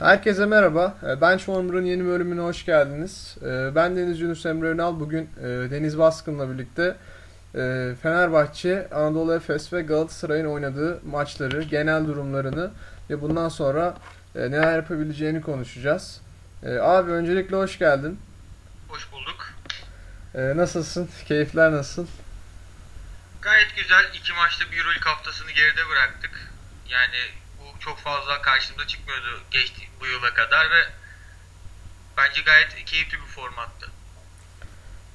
Herkese merhaba. Ee, Benchwarmer'ın yeni bölümüne hoş geldiniz. Ee, Ben Deniz Yunus Emre Önal. Bugün e, Deniz Baskın'la birlikte e, Fenerbahçe, Anadolu Efes ve Galatasaray'ın oynadığı maçları, genel durumlarını ve bundan sonra e, neler yapabileceğini konuşacağız. Abi öncelikle hoş geldin. Hoş bulduk. Nasılsın? Keyifler nasıl? Gayet güzel. iki maçta bir Euroleague haftasını geride bıraktık. Yani çok fazla karşımıza çıkmıyordu geçti bu yıla kadar ve bence gayet keyifli bir formattı.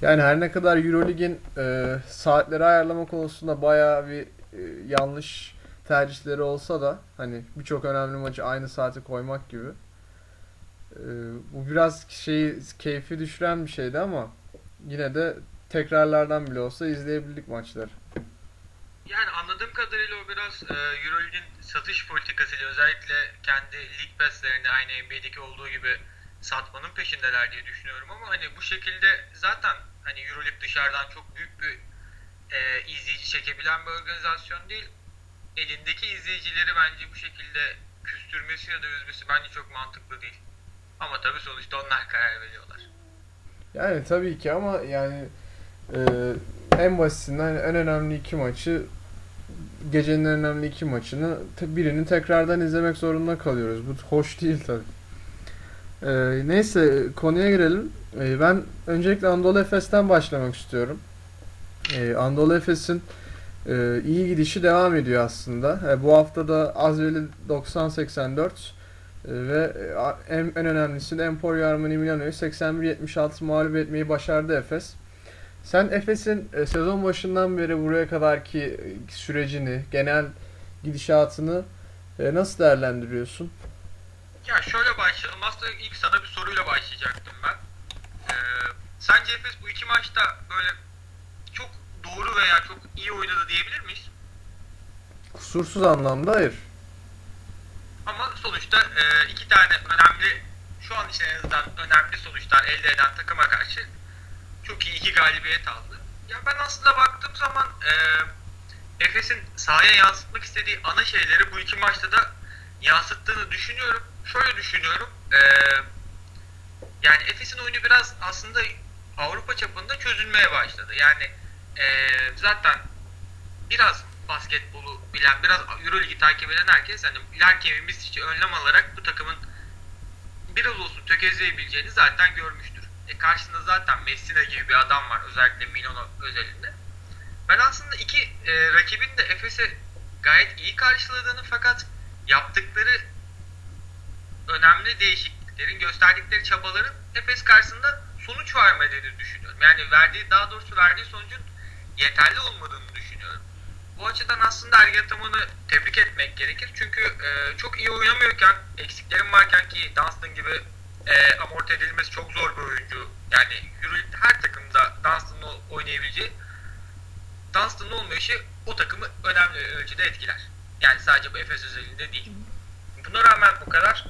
Yani her ne kadar Eurolig'in e, saatleri ayarlama konusunda bayağı bir e, yanlış tercihleri olsa da hani birçok önemli maçı aynı saate koymak gibi. e, bu biraz şeyi keyfi düşüren bir şeydi ama yine de tekrarlardan bile olsa izleyebildik maçları. Yani anladığım kadarıyla o biraz e, Euroleague'in satış politikasıyla özellikle kendi lig passlerini aynı NBA'deki olduğu gibi satmanın peşindeler diye düşünüyorum ama hani bu şekilde zaten hani Euroleague dışarıdan çok büyük bir e, izleyici çekebilen bir organizasyon değil. Elindeki izleyicileri bence bu şekilde küstürmesi ya da üzmesi bence çok mantıklı değil. Ama tabii sonuçta onlar karar veriyorlar. Yani tabii ki ama yani e, en basitinden en önemli iki maçı gecenin en önemli iki maçını birini tekrardan izlemek zorunda kalıyoruz. Bu hoş değil tabii. E, neyse konuya girelim. E, ben öncelikle Anadolu Efes'ten başlamak istiyorum. E, Anadolu Efes'in e, iyi gidişi devam ediyor aslında. E, bu hafta da Azreli 90-84 e, ve e, en, en önemlisi de Emporio Armani Milano'yu 81-76 mağlup etmeyi başardı Efes. Sen Efes'in e, sezon başından beri buraya kadarki e, sürecini, genel gidişatını e, nasıl değerlendiriyorsun? Ya şöyle başlayalım. Aslında ilk sana bir soruyla başlayacaktım ben. Ee, sence Efes bu iki maçta böyle çok doğru veya çok iyi oynadı diyebilir miyiz? Kusursuz anlamda hayır. Ama sonuçta e, iki tane önemli, şu an için en azından önemli sonuçlar elde eden takıma karşı çok iyi iki galibiyet aldı. Ya ben aslında baktığım zaman e, Efes'in sahaya yansıtmak istediği ana şeyleri bu iki maçta da yansıttığını düşünüyorum. Şöyle düşünüyorum. e, yani Efes'in oyunu biraz aslında Avrupa çapında çözülmeye başladı. Yani e, zaten biraz basketbolu bilen, biraz Euroligi takip eden herkes hani Misic'i önlem alarak bu takımın biraz olsun tökezleyebileceğini zaten görmüştür. E karşısında zaten Messina gibi bir adam var özellikle Milano özelinde. Ben aslında iki e, rakibin de Efes'e gayet iyi karşıladığını fakat yaptıkları önemli değişikliklerin, gösterdikleri çabaların Efes karşısında sonuç vermediğini düşünüyorum. Yani verdiği, daha doğrusu verdiği sonucun yeterli olmadığını düşünüyorum. Bu açıdan aslında Ergen Ataman'ı tebrik etmek gerekir. Çünkü e, çok iyi oynamıyorken, eksiklerim varken ki Dunstan gibi e, amorti edilmesi çok zor bir oyuncu. Yani Euroleague'de her takımda Dunstan'ın oynayabileceği Dunstan'ın olmayışı o takımı önemli ölçüde etkiler. Yani sadece bu Efes özelinde değil. Buna rağmen bu kadar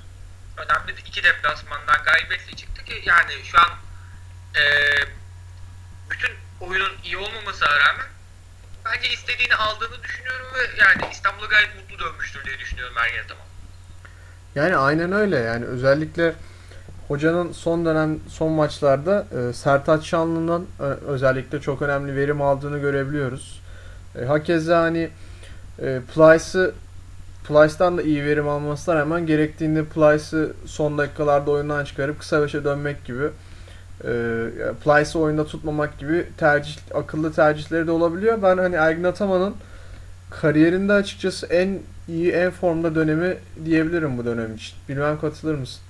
önemli iki deplasmandan galibiyetle çıktı ki yani şu an e, bütün oyunun iyi olmamasına rağmen bence istediğini aldığını düşünüyorum ve yani İstanbul'a gayet mutlu dönmüştür diye düşünüyorum Ergen Ataman. Yani aynen öyle yani özellikle hocanın son dönem son maçlarda e, Sertaç Şanlı'ndan e, özellikle çok önemli verim aldığını görebiliyoruz. E, hakeza hani e, Plyce'ı Plyce'dan da iyi verim almasına rağmen gerektiğinde Plyce'ı son dakikalarda oyundan çıkarıp kısa beşe dönmek gibi e, Plyce'ı oyunda tutmamak gibi tercih akıllı tercihleri de olabiliyor. Ben hani Ergin Ataman'ın kariyerinde açıkçası en iyi en formda dönemi diyebilirim bu dönem için. Bilmem katılır mısın?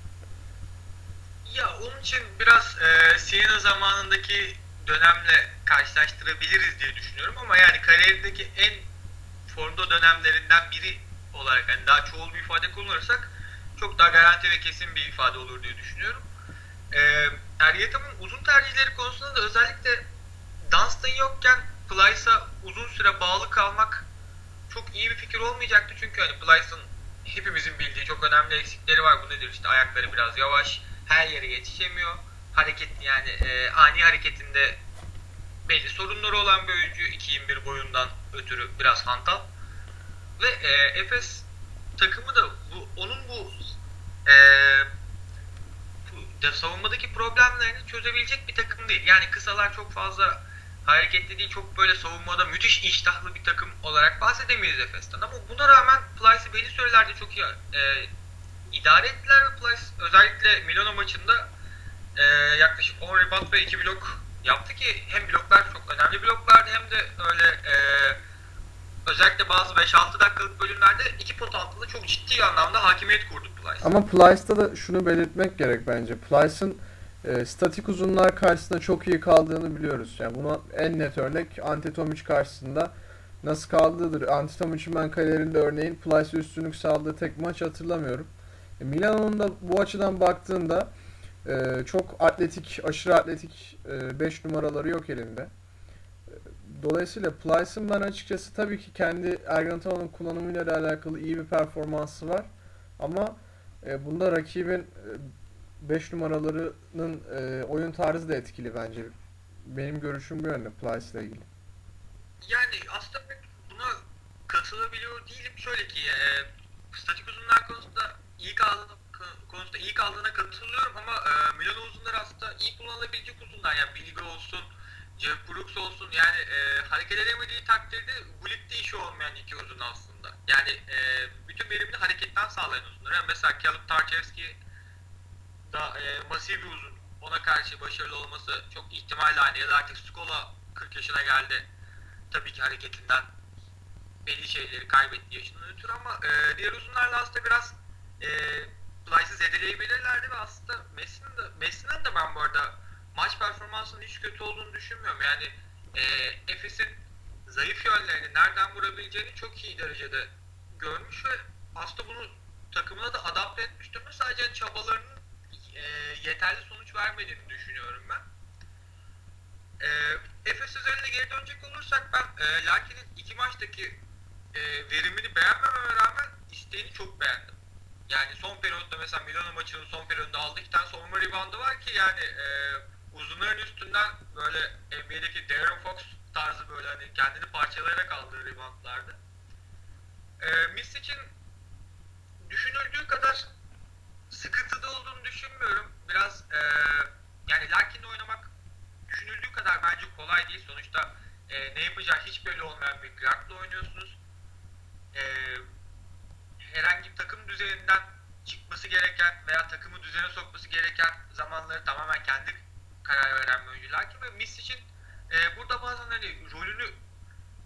Ya onun için biraz e, Siena zamanındaki dönemle karşılaştırabiliriz diye düşünüyorum ama yani kariyerindeki en formda dönemlerinden biri olarak hani daha çoğul bir ifade kullanırsak çok daha garanti ve kesin bir ifade olur diye düşünüyorum. E, Eryetam'ın uzun tercihleri konusunda da özellikle Dunstan yokken Plyce'a uzun süre bağlı kalmak çok iyi bir fikir olmayacaktı çünkü hani Plyce'ın hepimizin bildiği çok önemli eksikleri var. Bu nedir işte ayakları biraz yavaş, her yere yetişemiyor. Hareket yani e, ani hareketinde belli sorunları olan bir oyuncu 2.21 boyundan ötürü biraz hantal. Ve e, Efes takımı da bu onun bu e, savunmadaki problemlerini çözebilecek bir takım değil. Yani kısalar çok fazla hareketli değil, çok böyle savunmada müthiş iştahlı bir takım olarak bahsedemeyiz Efes'ten. Ama buna rağmen Plyce'ı belli sürelerde çok iyi e, idare ettiler ve Plyce özellikle Milano maçında e, yaklaşık 10 rebound ve 2 blok yaptı ki hem bloklar çok önemli bloklardı hem de öyle e, özellikle bazı 5-6 dakikalık bölümlerde iki pot altında çok ciddi anlamda hakimiyet kurdu Plyce. Ama Plyce'da da şunu belirtmek gerek bence. Plyce'ın e, statik uzunlar karşısında çok iyi kaldığını biliyoruz. Yani buna en net örnek Antetomic karşısında nasıl kaldığıdır. Antetomic'in ben kariyerinde örneğin Plyce'e üstünlük sağladığı tek maç hatırlamıyorum. E, Milano'nun da bu açıdan baktığında e, çok atletik, aşırı atletik 5 numaraları yok elinde. E, Dolayısıyla Plyce'ın ben açıkçası tabii ki kendi Ergen Ataman'ın kullanımıyla da alakalı iyi bir performansı var. Ama e, bunda rakibin 5 numaralarının e, oyun tarzı da etkili bence. Benim görüşüm bu yönde Plyce ile ilgili. Yani aslında buna katılabiliyor değilim. Şöyle ki e, statik uzunlar konusunda iyi kaldı konusunda iyi kaldığına katılıyorum ama e, Milano uzunlar aslında iyi kullanılabilecek uzunlar. Yani Billy olsun, Jeff Brooks olsun yani e, hareket edemediği takdirde bu işi olmayan iki uzun aslında. Yani e, bütün verimini hareketten sağlayan uzunlar. Yani mesela Caleb Tarchevski da e, masif bir uzun. Ona karşı başarılı olması çok ihtimal aynı. Ya da artık Skola 40 yaşına geldi. Tabii ki hareketinden belli şeyleri kaybetti yaşından ötürü ama e, diğer uzunlarla aslında biraz e, Plyce'ı zedeleyebilirlerdi ve aslında Messi'nin de, Messi'nin de ben bu arada maç performansının hiç kötü olduğunu düşünmüyorum. Yani e, Efes'in zayıf yönlerini nereden vurabileceğini çok iyi derecede görmüş ve aslında bunu takımına da adapte etmiş durumda. Sadece çabalarının e, yeterli sonuç vermediğini düşünüyorum ben. E, Efes üzerinde geri dönecek olursak ben e, Lakin'in iki maçtaki e, verimini beğenmememe rağmen isteğini çok beğendim. Yani son periyotta mesela Milano maçının son periyodunda aldı iki tane savunma reboundu var ki yani e, uzunların üstünden böyle NBA'deki Darren Fox tarzı böyle hani kendini parçalayarak aldığı reboundlardı. E, Misic'in düşünüldüğü kadar sıkıntıda olduğunu düşünmüyorum. Biraz e, yani Larkin'le oynamak düşünüldüğü kadar bence kolay değil. Sonuçta e, ne yapacağı hiç belli olmayan bir Clark'la oynuyorsunuz. E, herhangi bir takım düzeninden çıkması gereken veya takımı düzene sokması gereken zamanları tamamen kendi karar veren bir oyuncu. Larkin ve Miss için e, burada bazen hani rolünü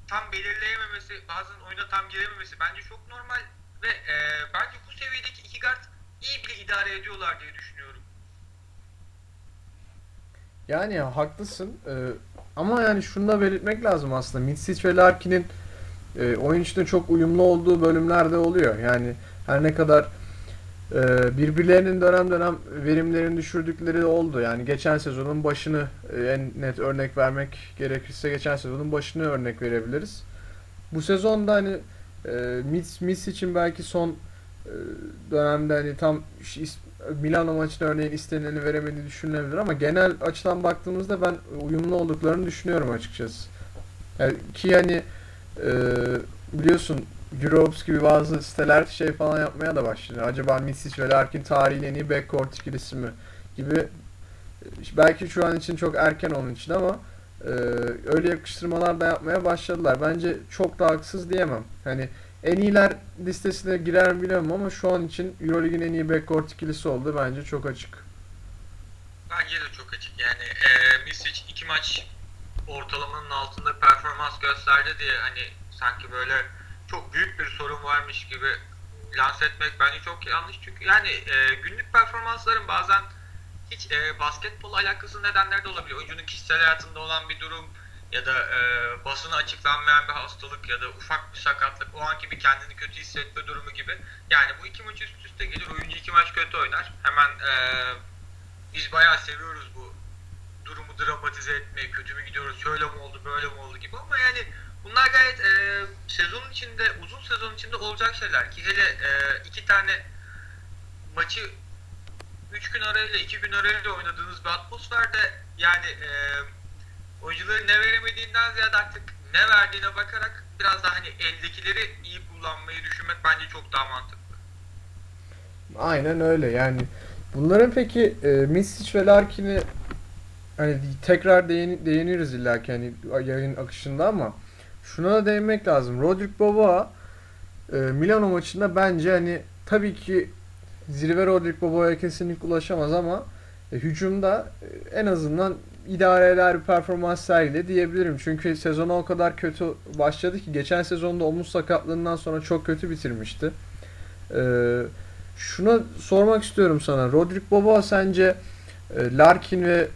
tam belirleyememesi, bazen oyuna tam girememesi bence çok normal ve e, bence bu seviyedeki iki guard iyi bile idare ediyorlar diye düşünüyorum. Yani ya, haklısın ee, ama yani şunu da belirtmek lazım aslında. Mitsic ve Larkin'in e, oyun içinde çok uyumlu olduğu bölümler de oluyor. Yani her ne kadar e, birbirlerinin dönem dönem verimlerini düşürdükleri de oldu. Yani geçen sezonun başını e, en net örnek vermek gerekirse geçen sezonun başını örnek verebiliriz. Bu sezonda hani e, Miss, Miss için belki son e, dönemde hani tam Milano maçında örneğin istenileni veremediği düşünülebilir ama genel açıdan baktığımızda ben uyumlu olduklarını düşünüyorum açıkçası. Yani ki hani e, biliyorsun Eurobes gibi bazı siteler şey falan yapmaya da başladı. Acaba Misic ve Larkin tarihin en backcourt ikilisi mi gibi belki şu an için çok erken onun için ama e, öyle yakıştırmalar da yapmaya başladılar. Bence çok da haksız diyemem. Hani en iyiler listesine girer mi bilmiyorum ama şu an için Euroleague'in en iyi backcourt ikilisi oldu. Bence çok açık. Bence de çok açık. Yani e, Misic iki maç ortalamanın altında performans gösterdi diye hani sanki böyle çok büyük bir sorun varmış gibi lanse etmek bence çok yanlış. Çünkü yani e, günlük performansların bazen hiç e, basketbol alakası nedenler de olabiliyor. Oyuncunun kişisel hayatında olan bir durum ya da e, basına açıklanmayan bir hastalık ya da ufak bir sakatlık, o anki bir kendini kötü hissetme durumu gibi. Yani bu iki maç üst üste gelir, oyuncu iki maç kötü oynar. Hemen e, biz bayağı seviyoruz bu durumu dramatize etmeyi, kötü mü gidiyoruz, şöyle mi oldu, böyle mi oldu gibi ama yani bunlar gayet e, sezon içinde, uzun sezon içinde olacak şeyler ki hele e, iki tane maçı 3 gün arayla 2 gün arayla oynadığınız bir atmosferde yani e, oyuncuların ne veremediğinden ziyade artık ne verdiğine bakarak biraz daha hani eldekileri iyi kullanmayı düşünmek bence çok daha mantıklı. Aynen öyle yani Bunların peki e, Misic ve Larkin'i hani tekrar değin, değiniriz illa ki hani yayın akışında ama şuna da değinmek lazım. Rodrik Boboa e, Milano maçında bence hani tabii ki zirve Rodrik Boboa'ya kesinlikle ulaşamaz ama e, hücumda e, en azından idare eder bir performans sergiledi diyebilirim. Çünkü sezona o kadar kötü başladı ki geçen sezonda omuz sakatlığından sonra çok kötü bitirmişti. Ee, şuna sormak istiyorum sana. Rodrik Boboa sence e, Larkin ve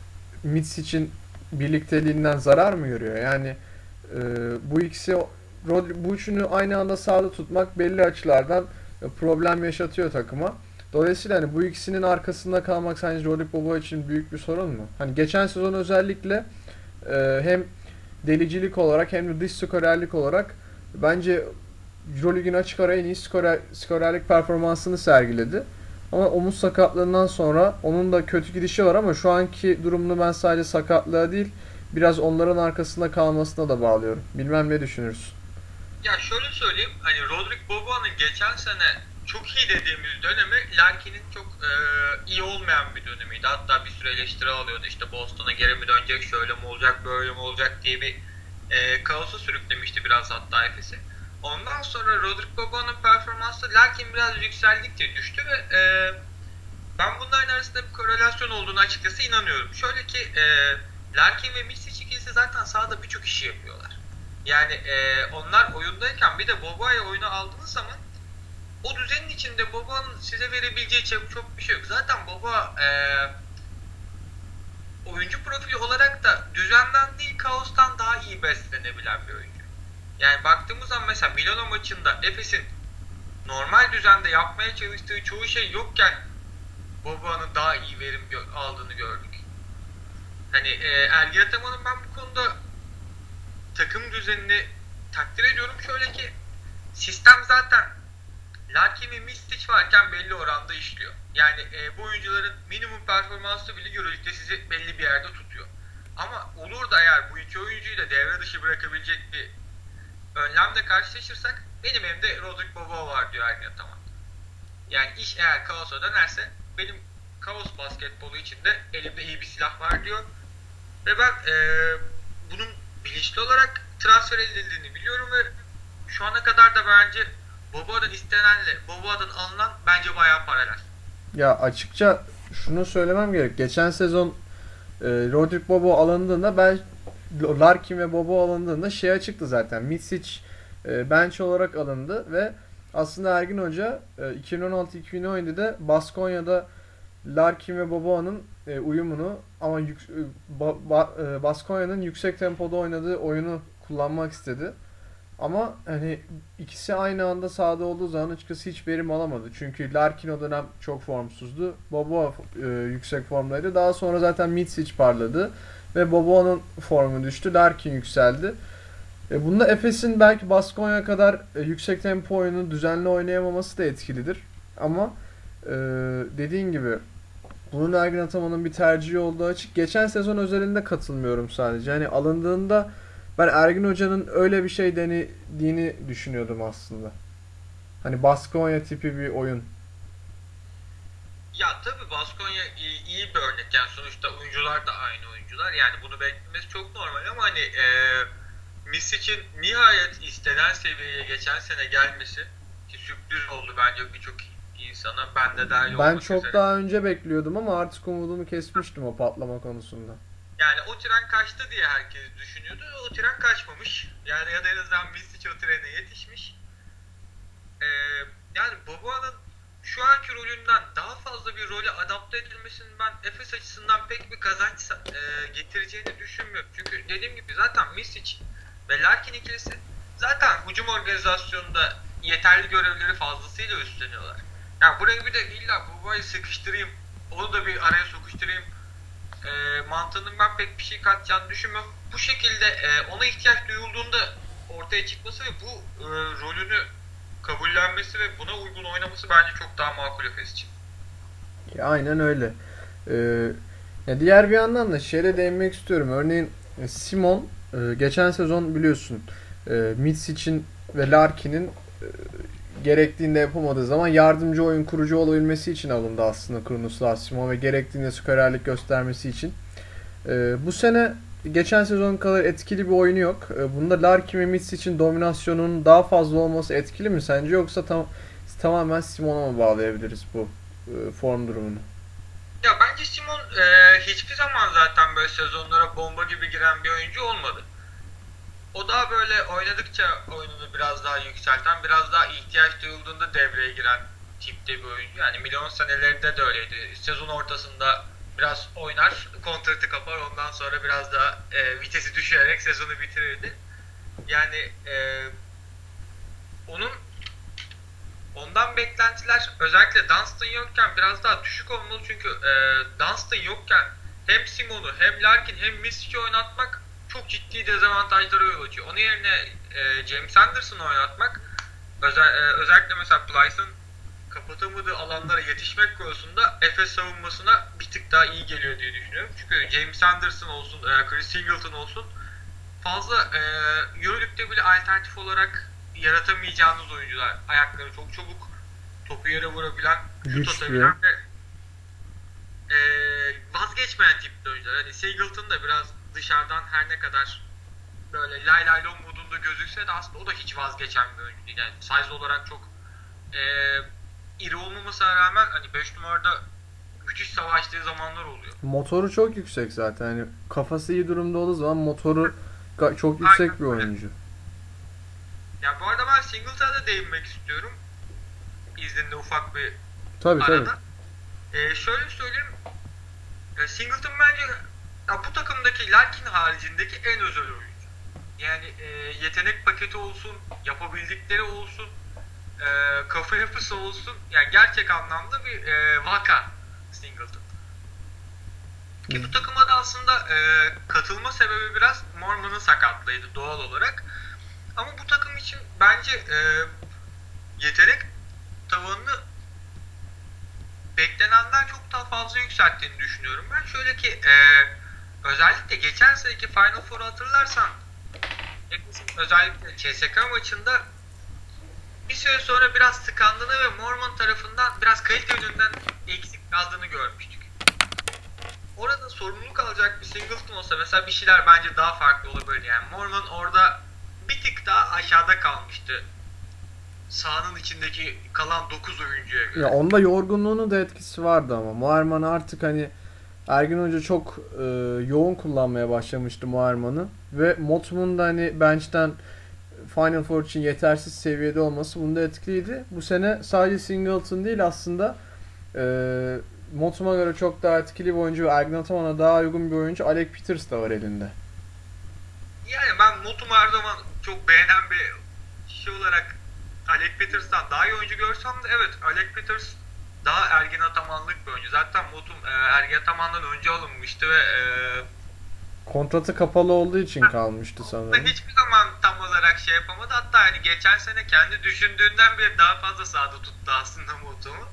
Mitsic'in birlikteliğinden zarar mı görüyor? Yani e, bu ikisi Rodri, bu üçünü aynı anda sahada tutmak belli açılardan e, problem yaşatıyor takıma. Dolayısıyla hani bu ikisinin arkasında kalmak sence Rodrik Boboa için büyük bir sorun mu? Hani geçen sezon özellikle e, hem delicilik olarak hem de dış skorerlik olarak bence Euroleague'in açık ara en iyi skorer, skorerlik performansını sergiledi. Ama omuz sakatlığından sonra onun da kötü gidişi var ama şu anki durumunu ben sadece sakatlığa değil biraz onların arkasında kalmasına da bağlıyorum. Bilmem ne düşünürsün. Ya şöyle söyleyeyim hani Rodrik Boboa'nın geçen sene çok iyi dediğimiz dönemi Larkin'in çok e, iyi olmayan bir dönemiydi. Hatta bir süre eleştiri alıyordu işte Boston'a geri mi dönecek, şöyle mi olacak, böyle mi olacak diye bir e, kaosa sürüklemişti biraz hatta Efes'i. Ondan sonra Rodrik Boboa'nın performansı Larkin biraz yükseldikçe düştü ve e, ben bunların arasında bir korelasyon olduğunu açıkçası inanıyorum. Şöyle ki e, Larkin ve Misic ikilisi zaten sahada birçok işi yapıyorlar. Yani e, onlar oyundayken bir de Boboa'yı oyuna aldığınız zaman o düzenin içinde Boba'nın size verebileceği çok, çok bir şey yok. Zaten Boba e, oyuncu profili olarak da düzenden değil kaostan daha iyi beslenebilen bir oyuncu. Yani baktığımız zaman mesela Milano maçında Efes'in normal düzende yapmaya çalıştığı çoğu şey yokken Boba'nın daha iyi verim aldığını gördük. Hani e, Ergin Ataman'ın ben bu konuda takım düzenini takdir ediyorum. Şöyle ki sistem zaten Larkin ve Mistic varken belli oranda işliyor. Yani e, bu oyuncuların minimum performansı bile Euroleague'de sizi belli bir yerde tutuyor. Ama olur da eğer bu iki oyuncuyu da devre dışı bırakabilecek bir önlemle karşılaşırsak benim elimde Rodrik Bobo var diyor Ergin Ataman. Yani iş eğer kaosa dönerse benim kaos basketbolu içinde elimde iyi bir silah var diyor. Ve ben e, bunun bilinçli olarak transfer edildiğini biliyorum ve şu ana kadar da bence Boboa'dan istenenle Boboa'dan alınan bence bayağı paralel. Ya açıkça şunu söylemem gerek. Geçen sezon e, Rodrik Bobo alındığında ben Larkin ve Bobo alındığında şey açıktı zaten. Misic e, bench olarak alındı ve aslında Ergin Hoca e, 2016-2017'de Baskonya'da Larkin ve Boboa'nın e, uyumunu ama yük, e, ba, ba, e, Baskonya'nın yüksek tempoda oynadığı oyunu kullanmak istedi. Ama hani ikisi aynı anda sahada olduğu zaman açıkçası hiç verim alamadı. Çünkü Larkin o dönem çok formsuzdu. Bobo e, yüksek formdaydı. Daha sonra zaten Mitsic parladı. Ve Bobo'nun formu düştü. Larkin yükseldi. E, bunda Efes'in belki Baskonya kadar e, yüksek tempo oyunu düzenli oynayamaması da etkilidir. Ama e, dediğin gibi bunun Ergin Ataman'ın bir tercihi olduğu açık. Geçen sezon özelinde katılmıyorum sadece. Hani alındığında ben Ergin Hoca'nın öyle bir şey denediğini düşünüyordum aslında. Hani Baskonya tipi bir oyun. Ya tabii Baskonya iyi, iyi bir örnek. Yani sonuçta oyuncular da aynı oyuncular. Yani bunu beklemesi çok normal ama hani e, Misic'in nihayet istenen seviyeye geçen sene gelmesi ki sürpriz oldu bence birçok insana. Ben de dahil Ben çok üzere. daha önce bekliyordum ama artık umudumu kesmiştim o patlama konusunda. Yani o tren kaçtı diye herkes düşünüyordu. O tren kaçmamış. Yani ya da en azından Misic o trene yetişmiş. Ee, yani Boboa'nın şu anki rolünden daha fazla bir role adapte edilmesinin ben Efes açısından pek bir kazanç e, getireceğini düşünmüyorum. Çünkü dediğim gibi zaten Misic ve Larkin ikilisi zaten hücum organizasyonunda yeterli görevleri fazlasıyla üstleniyorlar. Yani buraya bir de illa Boboa'yı sıkıştırayım, onu da bir araya sokuşturayım e, mantığının ben pek bir şey katacağını düşünmüyorum. Bu şekilde e, ona ihtiyaç duyulduğunda ortaya çıkması ve bu e, rolünü kabullenmesi ve buna uygun oynaması bence çok daha makul Efes için. Ya, aynen öyle. Ee, ya diğer bir yandan da şeye değinmek istiyorum. Örneğin e, Simon e, geçen sezon biliyorsun e, Mitsic'in ve Larkin'in gerektiğinde yapamadığı zaman yardımcı oyun kurucu olabilmesi için alındı aslında Kronos Lasimo ve gerektiğinde skorerlik göstermesi için. Bu sene geçen sezon kadar etkili bir oyunu yok. E, bunda Larkin ve Mitz için dominasyonun daha fazla olması etkili mi sence yoksa tam, tamamen Simon'a mı bağlayabiliriz bu e, form durumunu? Ya bence Simon e, hiçbir zaman zaten böyle sezonlara bomba gibi giren bir oyuncu olmadı. O daha böyle oynadıkça oyununu biraz daha yükselten, biraz daha ihtiyaç duyulduğunda devreye giren tipte bir oyuncu. Yani milyon senelerinde de öyleydi. Sezon ortasında biraz oynar, kontratı kapar, ondan sonra biraz daha e, vitesi düşürerek sezonu bitirirdi. Yani e, onun ondan beklentiler özellikle Dunstan yokken biraz daha düşük olmalı çünkü e, Dunstan yokken hem Simon'u hem Larkin hem Misic'i oynatmak çok ciddi dezavantajlara yol açıyor. Onun yerine e, James Anderson'ı oynatmak özel, e, özellikle mesela Plyce'ın kapatamadığı alanlara yetişmek konusunda Efes savunmasına bir tık daha iyi geliyor diye düşünüyorum. Çünkü James Anderson olsun, e, Chris Singleton olsun fazla e, Euroleague'de bile alternatif olarak yaratamayacağınız oyuncular. Ayakları çok çabuk, topu yere vurabilen, şut atabilen ve e, vazgeçmeyen tipte oyuncular. Hani Singleton da biraz dışarıdan her ne kadar böyle lay lay lom modunda gözükse de aslında o da hiç vazgeçen bir oyuncu değil. Yani size olarak çok e, iri olmamasına rağmen hani 5 numarada müthiş savaştığı zamanlar oluyor. Motoru çok yüksek zaten. Yani kafası iyi durumda olduğu zaman motoru çok yüksek Aynen bir oyuncu. Ya bu arada ben Singleton'a da değinmek istiyorum. İzninde ufak bir Tabii tabii. arada. Ee, şöyle söyleyeyim. E, Singleton bence ya bu takımdaki Larkin haricindeki en özel oyuncu. Yani e, yetenek paketi olsun, yapabildikleri olsun, e, kafa yapısı olsun. Yani gerçek anlamda bir e, vaka Singleton. Ki bu takıma da aslında e, katılma sebebi biraz Mormon'un sakatlığıydı doğal olarak. Ama bu takım için bence e, yetenek tavanını beklenenden çok daha fazla yükselttiğini düşünüyorum. Ben şöyle ki e, özellikle geçen seneki Final Four'u hatırlarsan özellikle CSK maçında bir süre sonra biraz tıkandığını ve Mormon tarafından biraz kalite yönünden eksik kaldığını görmüştük. Orada sorumluluk alacak bir Singleton olsa mesela bir şeyler bence daha farklı olabilir. Yani Mormon orada bir tık daha aşağıda kalmıştı. Sahanın içindeki kalan 9 oyuncuya göre. Ya onda yorgunluğunun da etkisi vardı ama Muharman artık hani Ergin Hoca çok e, yoğun kullanmaya başlamıştı Muharman'ı ve Motm'un da hani bench'ten Final Four için yetersiz seviyede olması bunda etkiliydi. Bu sene sadece Singleton değil aslında e, Motum'a göre çok daha etkili bir oyuncu ve Ergin Ataman'a daha uygun bir oyuncu Alec Peters da var elinde. Yani ben Motum'u her zaman çok beğenen bir kişi olarak Alec Peters'tan daha iyi oyuncu görsem de evet Alec Peters daha Ergin Atamanlık bir oyuncu. Zaten Motum e, Ergin Ataman'dan önce alınmıştı ve e, Kontratı kapalı olduğu için kalmıştı sanırım. hiçbir zaman tam olarak şey yapamadı. Hatta hani geçen sene kendi düşündüğünden bile daha fazla sahada tuttu aslında Motum'u.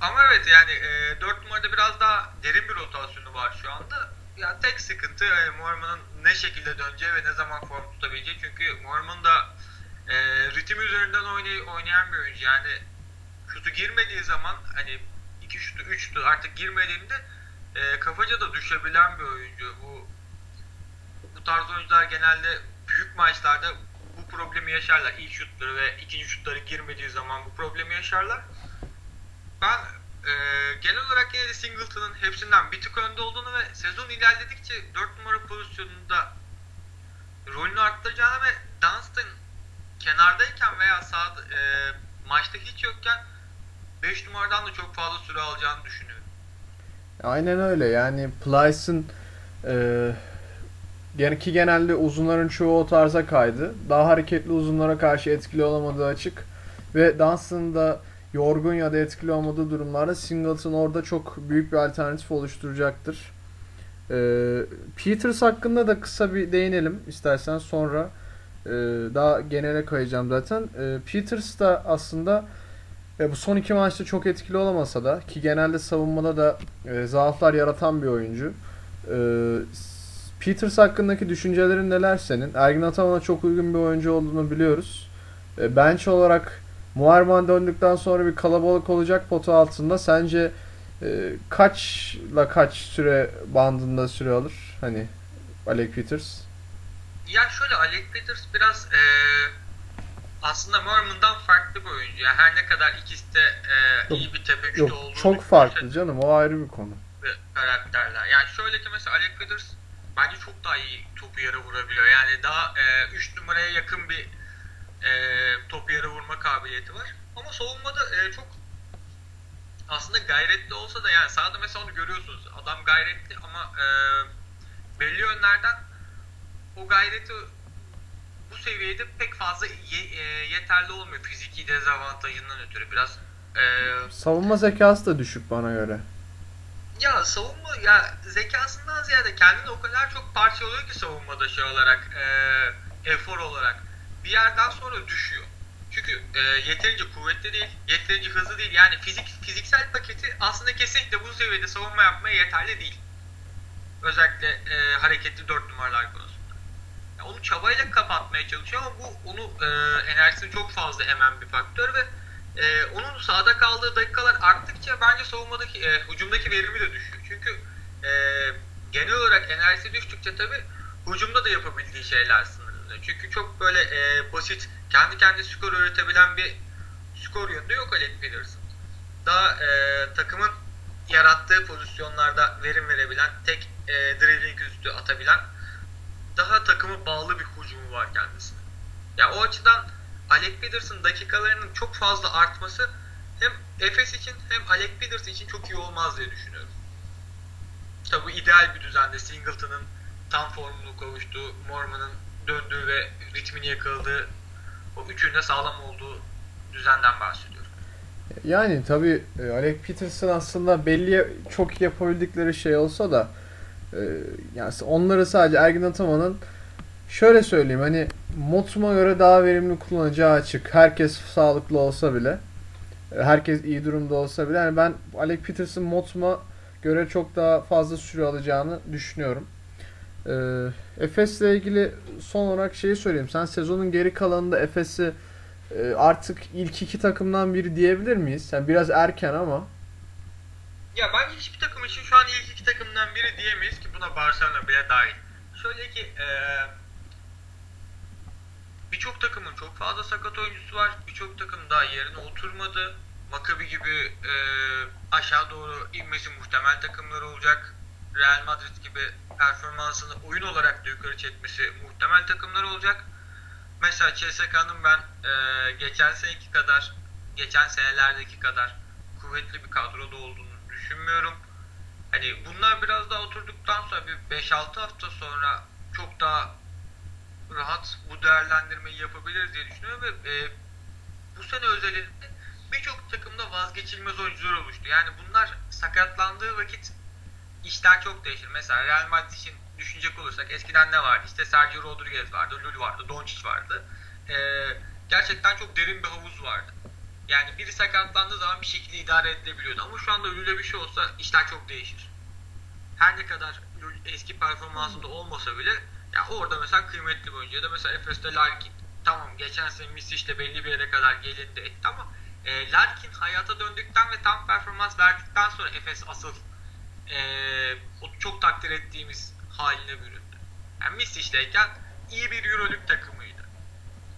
Ama evet yani e, 4 numarada biraz daha derin bir rotasyonu var şu anda. Ya tek sıkıntı e, Mormon'un ne şekilde döneceği ve ne zaman form tutabileceği. Çünkü Mormon da e, ritim üzerinden oynay oynayan bir oyuncu. Yani şutu girmediği zaman hani iki şutu, üç şutu artık girmediğinde e, kafaca da düşebilen bir oyuncu. Bu bu tarz oyuncular genelde büyük maçlarda bu problemi yaşarlar. İlk şutları ve ikinci şutları girmediği zaman bu problemi yaşarlar. Ben e, genel olarak yine de Singleton'ın hepsinden bir tık önde olduğunu ve sezon ilerledikçe 4 numara pozisyonunda rolünü arttıracağını ve Dunstan kenardayken veya sağda, e, maçta hiç yokken 5 numaradan da çok fazla süre alacağını düşünüyorum. Aynen öyle. Yani Plyce'ın e, yani ki genelde uzunların çoğu o tarza kaydı. Daha hareketli uzunlara karşı etkili olamadığı açık. Ve Dunstan'ın da yorgun ya da etkili olmadığı durumlarda Singleton orada çok büyük bir alternatif oluşturacaktır. E, Peters hakkında da kısa bir değinelim istersen sonra e, daha genele kayacağım zaten. E, Peters da aslında e, bu son iki maçta çok etkili olamasa da ki genelde savunmada da e, zaaflar yaratan bir oyuncu. E, Peters hakkındaki düşüncelerin neler senin? Ergin Ataman'a çok uygun bir oyuncu olduğunu biliyoruz. E, bench olarak Muharman döndükten sonra bir kalabalık olacak potu altında. Sence e, kaçla kaç süre bandında süre alır? Hani Alec Peters. Ya şöyle Alec Peters biraz e, aslında Mormon'dan farklı bir oyuncu. Yani her ne kadar ikisi de e, iyi bir tepekçi Yok olduğunu çok farklı canım o ayrı bir konu. karakterler. Yani şöyle ki mesela Alec Peters bence çok daha iyi topu yere vurabiliyor. Yani daha 3 e, numaraya yakın bir e, topu yere vurma kabiliyeti var. Ama savunmada e, çok aslında gayretli olsa da yani sahada mesela onu görüyorsunuz. Adam gayretli ama e, belli yönlerden o gayreti bu seviyede pek fazla ye, e, yeterli olmuyor fiziki dezavantajından ötürü biraz. E, Savunma zekası da düşük bana göre. Ya savunma ya zekasından ziyade kendini o kadar çok parçalıyor ki savunmada şey olarak e, efor olarak bir yerden sonra düşüyor. Çünkü e, yeterince kuvvetli değil, yeterince hızlı değil. Yani fizik fiziksel paketi aslında kesinlikle bu seviyede savunma yapmaya yeterli değil. Özellikle e, hareketli dört numaralar konusunda. Onu çabayla kapatmaya çalışıyor ama bu onu e, enerjisini çok fazla emen bir faktör ve e, onun sahada kaldığı dakikalar arttıkça bence savunmadaki, e, hücumdaki verimi de düşüyor. Çünkü e, genel olarak enerjisi düştükçe tabi hücumda da yapabildiği şeyler sınırlı. Çünkü çok böyle e, basit, kendi kendi skor üretebilen bir skor yönde yok Alec Peterson. Daha e, takımın yarattığı pozisyonlarda verim verebilen, tek e, dribbling üstü atabilen, daha takımı bağlı bir hücumu var kendisine. Ya yani o açıdan Alec Peterson dakikalarının çok fazla artması hem Efes için hem Alec Peterson için çok iyi olmaz diye düşünüyorum. Tabi ideal bir düzende Singleton'ın tam formunu kavuştuğu, Mormon'ın döndüğü ve ritmini yakaladığı o üçünde sağlam olduğu düzenden bahsediyorum. Yani tabi e, Alec Peterson aslında belli çok yapabildikleri şey olsa da e, yani onları sadece Ergin Ataman'ın şöyle söyleyeyim hani Motum'a göre daha verimli kullanacağı açık. Herkes sağlıklı olsa bile. Herkes iyi durumda olsa bile. Yani ben Alec Peterson Motum'a göre çok daha fazla süre alacağını düşünüyorum. Ee, Efes'le ilgili son olarak şeyi söyleyeyim. Sen sezonun geri kalanında Efes'i e, artık ilk iki takımdan biri diyebilir miyiz? Yani biraz erken ama. Ya ben hiçbir takım için şu an ilk iki takımdan biri diyemeyiz ki buna Barcelona bile dahil. Şöyle ki eee Birçok takımın çok fazla sakat oyuncusu var. Birçok takım daha yerine oturmadı. Maccabi gibi e, aşağı doğru inmesi muhtemel takımlar olacak. Real Madrid gibi performansını oyun olarak da yukarı çekmesi muhtemel takımlar olacak. Mesela CSK'nın ben e, geçen seneki kadar, geçen senelerdeki kadar kuvvetli bir kadroda olduğunu düşünmüyorum. Hani bunlar biraz daha oturduktan sonra bir 5-6 hafta sonra çok daha rahat bu değerlendirmeyi yapabiliriz diye düşünüyorum ve e, bu sene özelinde birçok takımda vazgeçilmez oyuncular oluştu. Yani bunlar sakatlandığı vakit işler çok değişir. Mesela Real Madrid için düşünecek olursak eskiden ne vardı? İşte Sergio Rodriguez vardı, Lul vardı, Doncic vardı. E, gerçekten çok derin bir havuz vardı. Yani biri sakatlandığı zaman bir şekilde idare edilebiliyordu. Ama şu anda Lul'e bir şey olsa işler çok değişir. Her ne kadar Lul eski performansında olmasa bile ya orada mesela kıymetli bir oyuncu ya da mesela Efes'te Larkin tamam geçen sene Misic'te belli bir yere kadar gelindi etti ama e, Larkin hayata döndükten ve tam performans verdikten sonra Efes asıl e, o çok takdir ettiğimiz haline büründü. Yani Misic'teyken iyi bir Euroleague takımıydı.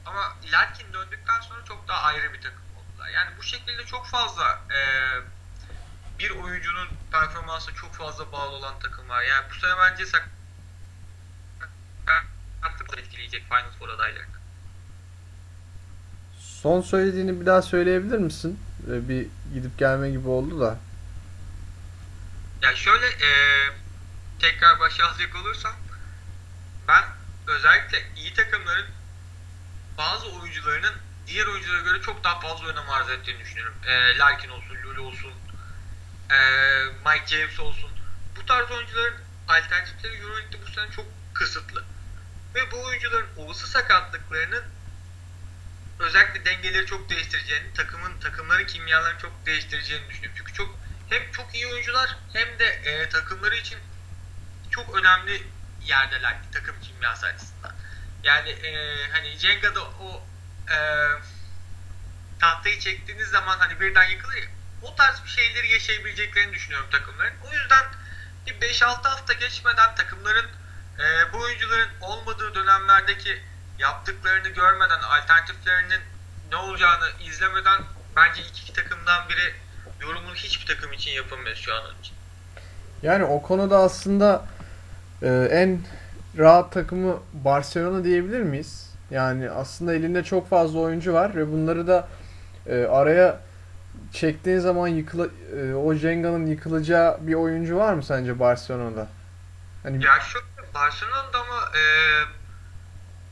Ama Larkin döndükten sonra çok daha ayrı bir takım oldular. Yani bu şekilde çok fazla e, bir oyuncunun performansı çok fazla bağlı olan takımlar. Yani bu sene bence sak etkileyecek Final Four adaylarını. Son söylediğini bir daha söyleyebilir misin? Bir gidip gelme gibi oldu da. Ya şöyle e, tekrar başa alacak olursam ben özellikle iyi takımların bazı oyuncularının diğer oyunculara göre çok daha fazla önem arz ettiğini düşünüyorum. E, Larkin olsun, Lulu olsun, e, Mike James olsun. Bu tarz oyuncuların alternatifleri Euroleague'de bu sene çok kısıtlı. Ve bu oyuncuların olası sakatlıklarının özellikle dengeleri çok değiştireceğini, takımın takımların kimyalarını çok değiştireceğini düşünüyorum. Çünkü çok hem çok iyi oyuncular hem de e, takımları için çok önemli yerdeler takım kimyası açısından. Yani e, hani Cenga'da o e, tahtayı çektiğiniz zaman hani birden yıkılır o tarz bir şeyleri yaşayabileceklerini düşünüyorum takımların. O yüzden bir 5-6 hafta geçmeden takımların e, bu oyuncuların olmadığı dönemlerdeki yaptıklarını görmeden, alternatiflerinin ne olacağını izlemeden bence iki, iki takımdan biri yorumunu hiçbir takım için yapamıyor şu an için. Yani o konuda aslında e, en rahat takımı Barcelona diyebilir miyiz? Yani aslında elinde çok fazla oyuncu var ve bunları da e, araya çektiğin zaman yıkıla, e, o Jenga'nın yıkılacağı bir oyuncu var mı sence Barcelona'da? Hani Ya şu Barcelona'da ama e,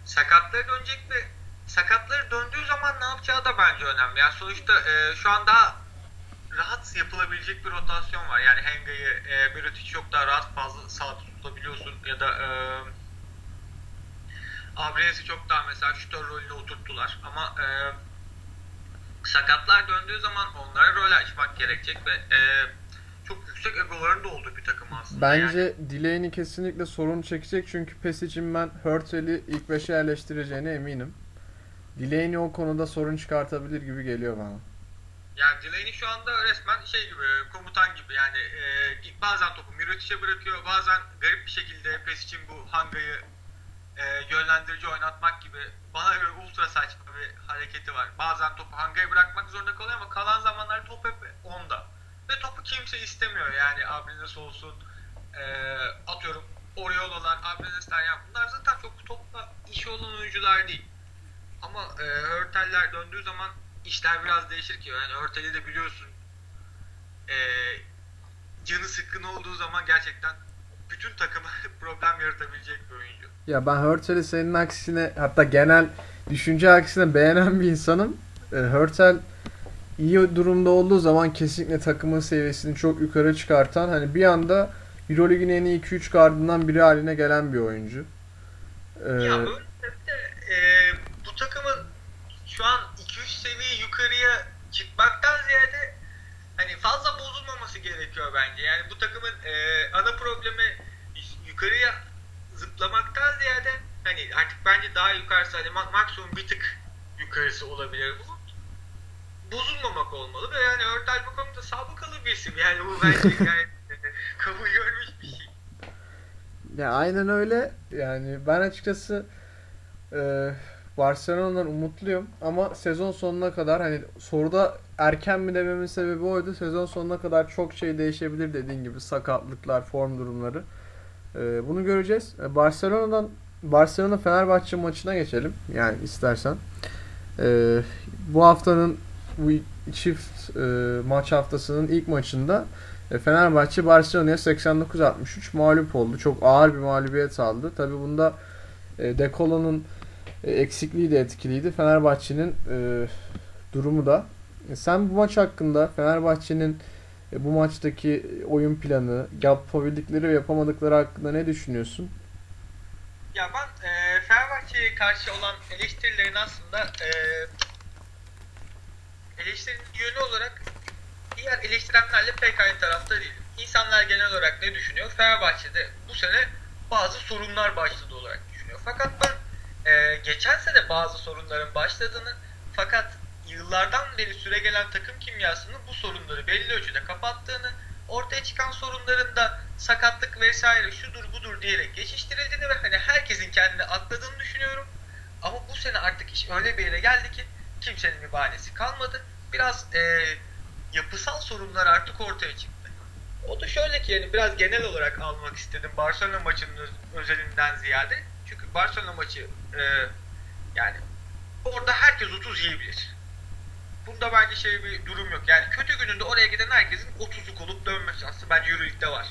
sakatları dönecek ve sakatları döndüğü zaman ne yapacağı da bence önemli. Yani sonuçta e, şu an daha rahat yapılabilecek bir rotasyon var. Yani Henga'yı, e, Mirotic çok daha rahat fazla sağda tutabiliyorsun ya da e, Abrez'i çok daha mesela şutör rolüne oturttular. Ama e, sakatlar döndüğü zaman onlara rol açmak gerekecek ve e, çok yüksek egoların da olduğu bir takım aslında. Yani. bence Delaney kesinlikle sorun çekecek çünkü PES için ben Hurtel'i ilk 5'e yerleştireceğine eminim. Delaney o konuda sorun çıkartabilir gibi geliyor bana. Yani Delaney şu anda resmen şey gibi, komutan gibi yani e, bazen topu Mirotic'e bırakıyor, bazen garip bir şekilde PES için bu Hanga'yı e, yönlendirici oynatmak gibi bana göre ultra saçma bir hareketi var. Bazen topu Hanga'ya bırakmak zorunda kalıyor ama kalan zamanlar top hep onda. Ve topu kimse istemiyor yani Abrines olsun, e, atıyorum Oriola'lar, Abrines'ler yani bunlar zaten çok topla işi olan oyuncular değil. Ama e, Hörtel'ler döndüğü zaman işler biraz değişir ki. Yani Hörtel'i de biliyorsun e, canı sıkkın olduğu zaman gerçekten bütün takıma problem yaratabilecek bir oyuncu. Ya ben Hurtel'i senin aksine hatta genel düşünce aksine beğenen bir insanım. E, iyi durumda olduğu zaman kesinlikle takımın seviyesini çok yukarı çıkartan hani bir anda Euroleague'in en iyi 2-3 gardından biri haline gelen bir oyuncu. Ee, Ya böyle de, e, bu takımın şu an 2-3 seviye yukarıya çıkmaktan ziyade hani fazla bozulmaması gerekiyor bence. Yani bu takımın e, ana problemi yukarıya zıplamaktan ziyade hani artık bence daha yukarısı hani ma- maksimum bir tık yukarısı olabilir bu. Bozulmamak olmalı ve yani Örtel bu konuda sabıkalı bir isim. Yani bu bence yani kabul görmüş bir şey. Ya aynen öyle. Yani ben açıkçası e, Barcelona'dan umutluyum ama sezon sonuna kadar hani soruda erken mi dememin sebebi oydu. Sezon sonuna kadar çok şey değişebilir dediğin gibi sakatlıklar, form durumları. E, bunu göreceğiz. E, Barcelona'dan Barcelona Fenerbahçe maçına geçelim. Yani istersen. E, bu haftanın bu çift e, maç haftasının ilk maçında e, Fenerbahçe Barcelona'ya 89-63 mağlup oldu. Çok ağır bir mağlubiyet aldı. Tabi bunda e, Dekolo'nun e, eksikliği de etkiliydi. Fenerbahçe'nin e, durumu da. E, sen bu maç hakkında Fenerbahçe'nin e, bu maçtaki oyun planı, yapabildikleri ve yapamadıkları hakkında ne düşünüyorsun? Ya ben e, Fenerbahçe'ye karşı olan eleştirilerin aslında e, eleştirinin yönü olarak diğer eleştirenlerle pek aynı tarafta değilim. İnsanlar genel olarak ne düşünüyor? Fenerbahçe'de bu sene bazı sorunlar başladı olarak düşünüyor. Fakat ben e, geçen sene bazı sorunların başladığını fakat yıllardan beri süre gelen takım kimyasının bu sorunları belli ölçüde kapattığını, ortaya çıkan sorunların da sakatlık vesaire şudur budur diyerek geçiştirildiğini ve hani herkesin kendini atladığını düşünüyorum. Ama bu sene artık iş öyle bir yere geldi ki kimsenin bir bahanesi kalmadı. Biraz e, yapısal sorunlar artık ortaya çıktı. O da şöyle ki yani biraz genel olarak almak istedim Barcelona maçının öz- özelinden ziyade. Çünkü Barcelona maçı e, yani orada herkes 30 yiyebilir. Bunda bence şey bir durum yok. Yani kötü gününde oraya giden herkesin 30'luk olup dönme şansı bence Euroleague'de var.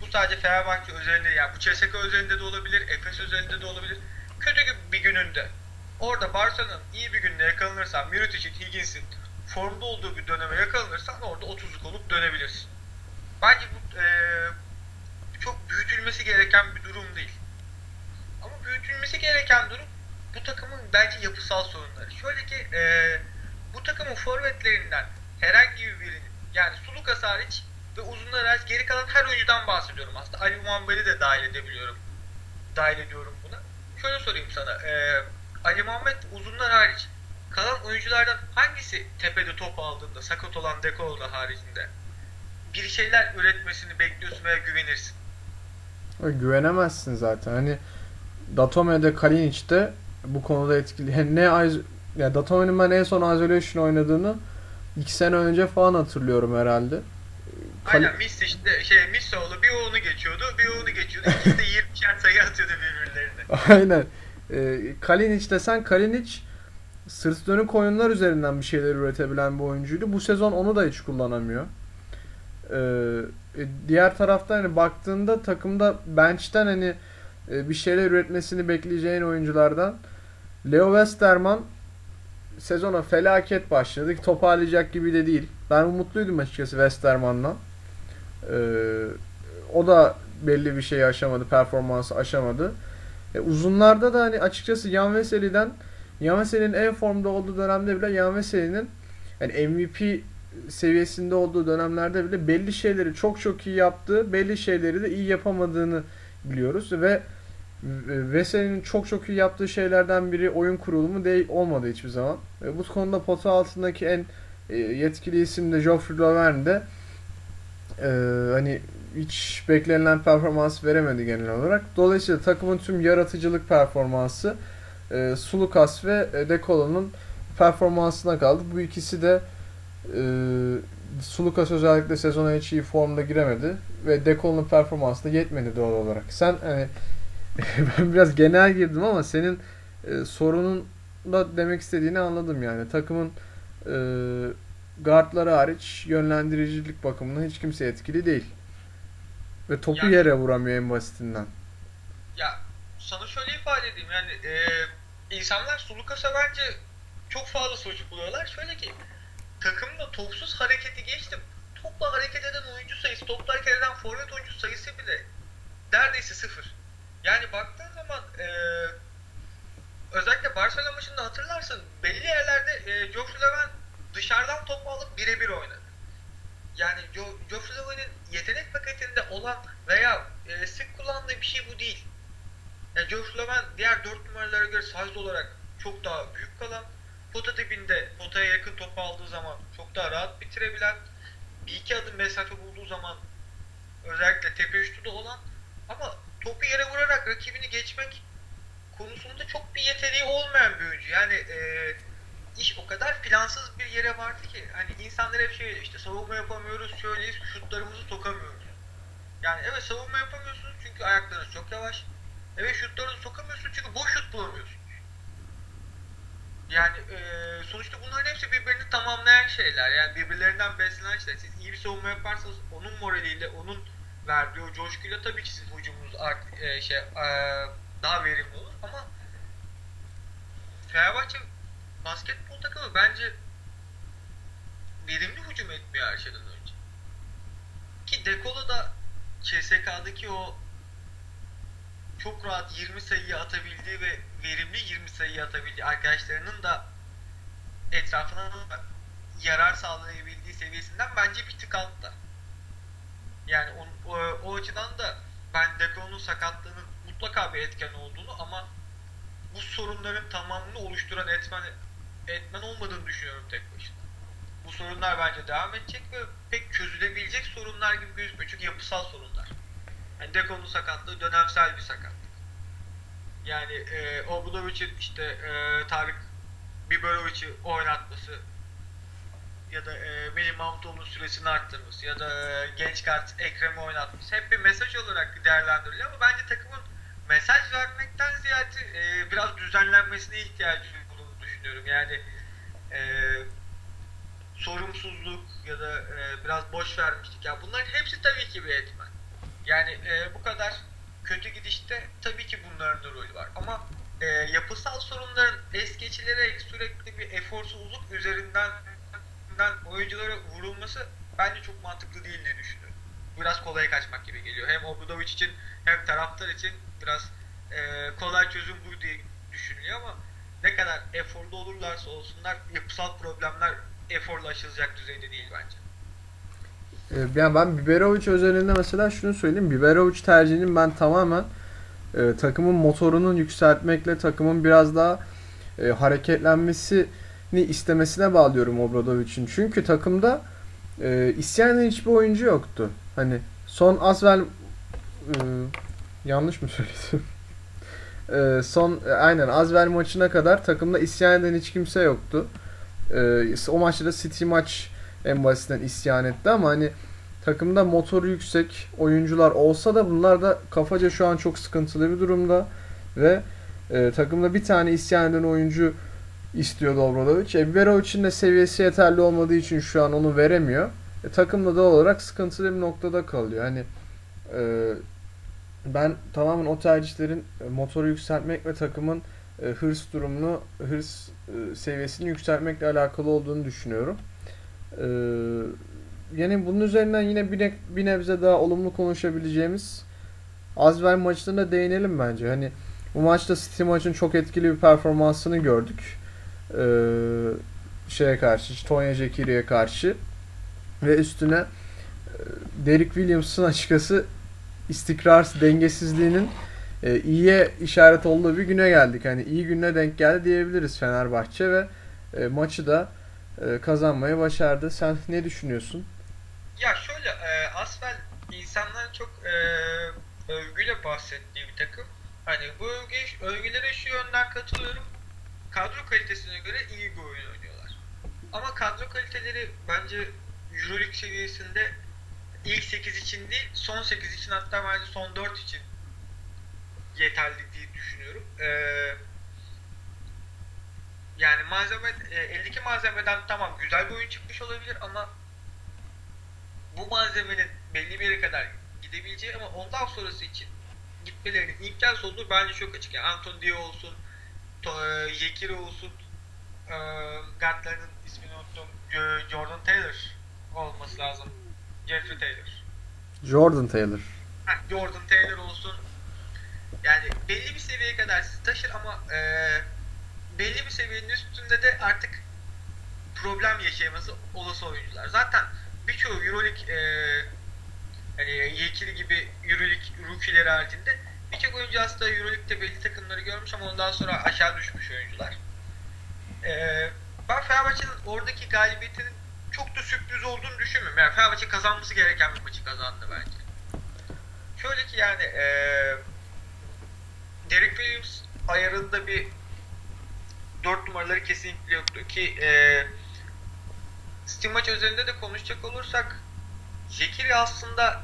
Bu sadece Fenerbahçe özelinde yani bu CSKA özelinde de olabilir, Efes özelinde de olabilir. Kötü bir gününde orada Barcelona'nın iyi bir gününe yakalanırsan, Mirotic'in, Higgins'in formda olduğu bir döneme yakalanırsan orada 30'luk olup dönebilirsin. Bence bu eee, çok büyütülmesi gereken bir durum değil. Büyütülmesi gereken durum bu takımın bence yapısal sorunları. Şöyle ki eee, bu takımın forvetlerinden herhangi birinin yani Sulukas hariç ve uzunlar hariç geri kalan her oyuncudan bahsediyorum aslında. Ali Muhammed'i de dahil edebiliyorum. Dahil ediyorum buna. Şöyle sorayım sana. eee, Ali Muhammed uzunlar hariç kalan oyunculardan hangisi tepede top aldığında sakat olan Dekolda haricinde bir şeyler üretmesini bekliyorsun veya güvenirsin? Güvenemezsin zaten. Hani Datome'de Kalinic'te bu konuda etkili. Yani ne ya Datome'nin ben en son Isolation oynadığını iki sene önce falan hatırlıyorum herhalde. Kal- Aynen Miss işte şey Missoğlu bir onu geçiyordu bir onu geçiyordu. İkisi de 20'şer sayı atıyordu birbirlerine. Aynen. Ee, Kalinic desen Kalinic sırt dönük oyunlar üzerinden bir şeyler üretebilen bir oyuncuydu. Bu sezon onu da hiç kullanamıyor. Ee, e, diğer tarafta hani baktığında takımda bench'ten hani e, bir şeyler üretmesini bekleyeceğin oyunculardan Leo Westerman sezona felaket başladı. Toparlayacak gibi de değil. Ben umutluydum açıkçası Westerman'la. Ee, o da belli bir şey aşamadı, performansı aşamadı. E, uzunlarda da hani açıkçası Yan Veseli'den Yan Veseli'nin en formda olduğu dönemde bile Yan Veseli'nin yani MVP seviyesinde olduğu dönemlerde bile belli şeyleri çok çok iyi yaptığı, belli şeyleri de iyi yapamadığını biliyoruz ve e, Veseli'nin çok çok iyi yaptığı şeylerden biri oyun kurulumu değil olmadı hiçbir zaman. E, bu konuda pota altındaki en e, yetkili isim de Geoffrey Lauvergne de e, hani hiç beklenilen performans veremedi genel olarak. Dolayısıyla takımın tüm yaratıcılık performansı e, Sulukas ve e, Dekolo'nun performansına kaldı. Bu ikisi de e, Sulukas özellikle sezona hiç iyi formda giremedi ve Dekolo'nun performansı da yetmedi doğal olarak. Sen hani ben biraz genel girdim ama senin e, sorunun da demek istediğini anladım yani. Takımın e, guardları hariç yönlendiricilik bakımından hiç kimse etkili değil. Ve topu Yani- yere vuramıyor en basitinden. Ya sana şöyle ifade edeyim yani e, insanlar Sulukas'a bence çok fazla suç buluyorlar. Şöyle ki takımda topsuz hareketi geçtim. Topla hareket eden oyuncu sayısı, topla hareket eden forvet oyuncu sayısı bile neredeyse sıfır. Yani baktığın zaman e, özellikle Barcelona maçında hatırlarsın belli yerlerde e, Geoffrey Leven dışarıdan topu alıp birebir oynadı. Yani Jo- Geoffrey Leven'in yetenek paketinde olan veya e, sık kullandığı bir şey bu değil. Yani Geoffrey Leven diğer 4 numaralara göre size olarak çok daha büyük kalan, pota dibinde potaya yakın topu aldığı zaman çok daha rahat bitirebilen, bir iki adım mesafe bulduğu zaman özellikle tepe üstü de olan ama topu yere vurarak rakibini geçmek konusunda çok bir yeteneği olmayan bir oyuncu. Yani e, iş o kadar plansız bir yere vardı ki hani insanlar hep şey işte savunma yapamıyoruz, şöyleyiz, şutlarımızı sokamıyoruz. Yani evet savunma yapamıyorsunuz çünkü ayaklarınız çok yavaş. Evet şutlarınızı sokamıyorsunuz çünkü boş şut bulamıyorsunuz. Yani e, sonuçta bunların hepsi birbirini tamamlayan şeyler. Yani birbirlerinden beslenen şeyler. Siz iyi bir savunma yaparsanız onun moraliyle, onun verdiği o coşkuyla tabii ki sizin hücumunuz art, e, şey, e, daha verimli olur ama Fenerbahçe basketbol takımı bence verimli hücum etmiyor her şeyden önce. Ki Dekolo da CSK'daki o çok rahat 20 sayıyı atabildiği ve verimli 20 sayıyı atabildiği arkadaşlarının da etrafına yarar sağlayabildiği seviyesinden bence bir tık altta. Yani o, o, o açıdan da ben Dekolo'nun sakatlığının mutlaka bir etken olduğunu ama bu sorunların tamamını oluşturan etmen etmen olmadığını düşünüyorum tek başına. Bu sorunlar bence devam edecek ve pek çözülebilecek sorunlar gibi gözükmüyor. Çünkü yapısal sorunlar. Yani Deko'nun sakatlığı dönemsel bir sakatlık. Yani e, Obradovic'in işte e, Tarık Biberovic'i oynatması ya da e, Melih Mahmutoğlu'nun süresini arttırması ya da e, genç kart Ekrem'i oynatması hep bir mesaj olarak değerlendiriliyor ama bence takımın mesaj vermekten ziyade e, biraz düzenlenmesine ihtiyacı olduğunu düşünüyorum. Yani e, sorumsuzluk ya da e, biraz boş vermiştik. Ya bunların hepsi tabii ki bir etmen. Yani e, bu kadar kötü gidişte tabii ki bunların da rolü var. Ama e, yapısal sorunların es geçilerek sürekli bir eforsuzluk üzerinden oyunculara vurulması bence çok mantıklı değil diye düşünüyorum. Biraz kolaya kaçmak gibi geliyor. Hem Obradovic için hem taraftar için biraz e, kolay çözüm bu diye düşünülüyor ama ne kadar eforlu olurlarsa olsunlar yapısal problemler eforla aşılacak düzeyde değil bence. Ee, Yani ben Biberovic özelinde mesela şunu söyleyeyim. Biberovic tercihinin ben tamamen e, takımın motorunun yükseltmekle takımın biraz daha e, hareketlenmesi istemesine bağlıyorum Obradovic'in. Çünkü takımda e, isyan hiçbir oyuncu yoktu. Hani son Asvel e, yanlış mı söyledim? e, son e, aynen Asvel maçına kadar takımda isyan eden hiç kimse yoktu. E, o maçta da City maç en basitinden isyan etti ama hani takımda motoru yüksek oyuncular olsa da bunlar da kafaca şu an çok sıkıntılı bir durumda ve e, takımda bir tane isyan eden oyuncu istiyor Obradovic. E, Verovic'in de seviyesi yeterli olmadığı için şu an onu veremiyor. E, takımda da olarak sıkıntılı bir noktada kalıyor. Hani e, ben tamamen o tercihlerin e, motoru yükseltmek ve takımın e, hırs durumunu, hırs e, seviyesini yükseltmekle alakalı olduğunu düşünüyorum. E, yani bunun üzerinden yine bir, ne, bir nebze daha olumlu konuşabileceğimiz Azver maçlarına değinelim bence. Hani bu maçta City maçın çok etkili bir performansını gördük. Ee, şeye karşı, Tonya Jekiri'ye karşı ve üstüne e, Derek Williams'ın açıkçası istikrar dengesizliğinin e, iyiye işaret olduğu bir güne geldik. Hani iyi güne denk geldi diyebiliriz Fenerbahçe ve e, maçı da e, kazanmayı başardı. Sen ne düşünüyorsun? Ya şöyle e, Asfel insanların çok e, övgüyle bahsettiği bir takım. Hani bu övgü, övgülere şu yönden katılıyorum. Kadro kalitesine göre iyi bir oyun oynuyorlar. Ama kadro kaliteleri bence Euroleague seviyesinde ilk 8 için değil, son 8 için hatta bence son 4 için yeterli diye düşünüyorum. Ee, yani malzeme, e, eldeki malzemeden tamam güzel bir oyun çıkmış olabilir ama bu malzemenin belli bir yere kadar gidebileceği ama ondan sonrası için gitmelerinin imkansız olduğu bence çok açık. Yani Anton Dio olsun, Yekiri olsun, e, guardlarının ismini unuttum, Jordan Taylor olması lazım. Jeffrey Taylor. Jordan Taylor. Heh, Jordan Taylor olsun. Yani belli bir seviyeye kadar sizi taşır ama e, belli bir seviyenin üstünde de artık problem yaşayaması olası oyuncular. Zaten birçoğu Euroleague e, hani Yekili gibi Euroleague rookie'leri haricinde birçok oyuncu aslında Euroleague'de belli takımları görmüş ama ondan sonra aşağı düşmüş oyuncular. E, ben Fenerbahçe'nin oradaki galibiyetinin çok da sürpriz olduğunu düşünmüyorum. Yani Fenerbahçe kazanması gereken bir maçı kazandı bence. Şöyle ki yani e, Derek Williams ayarında bir 4 numaraları kesinlikle yoktu ki e, Steam maç üzerinde de konuşacak olursak Jekiri aslında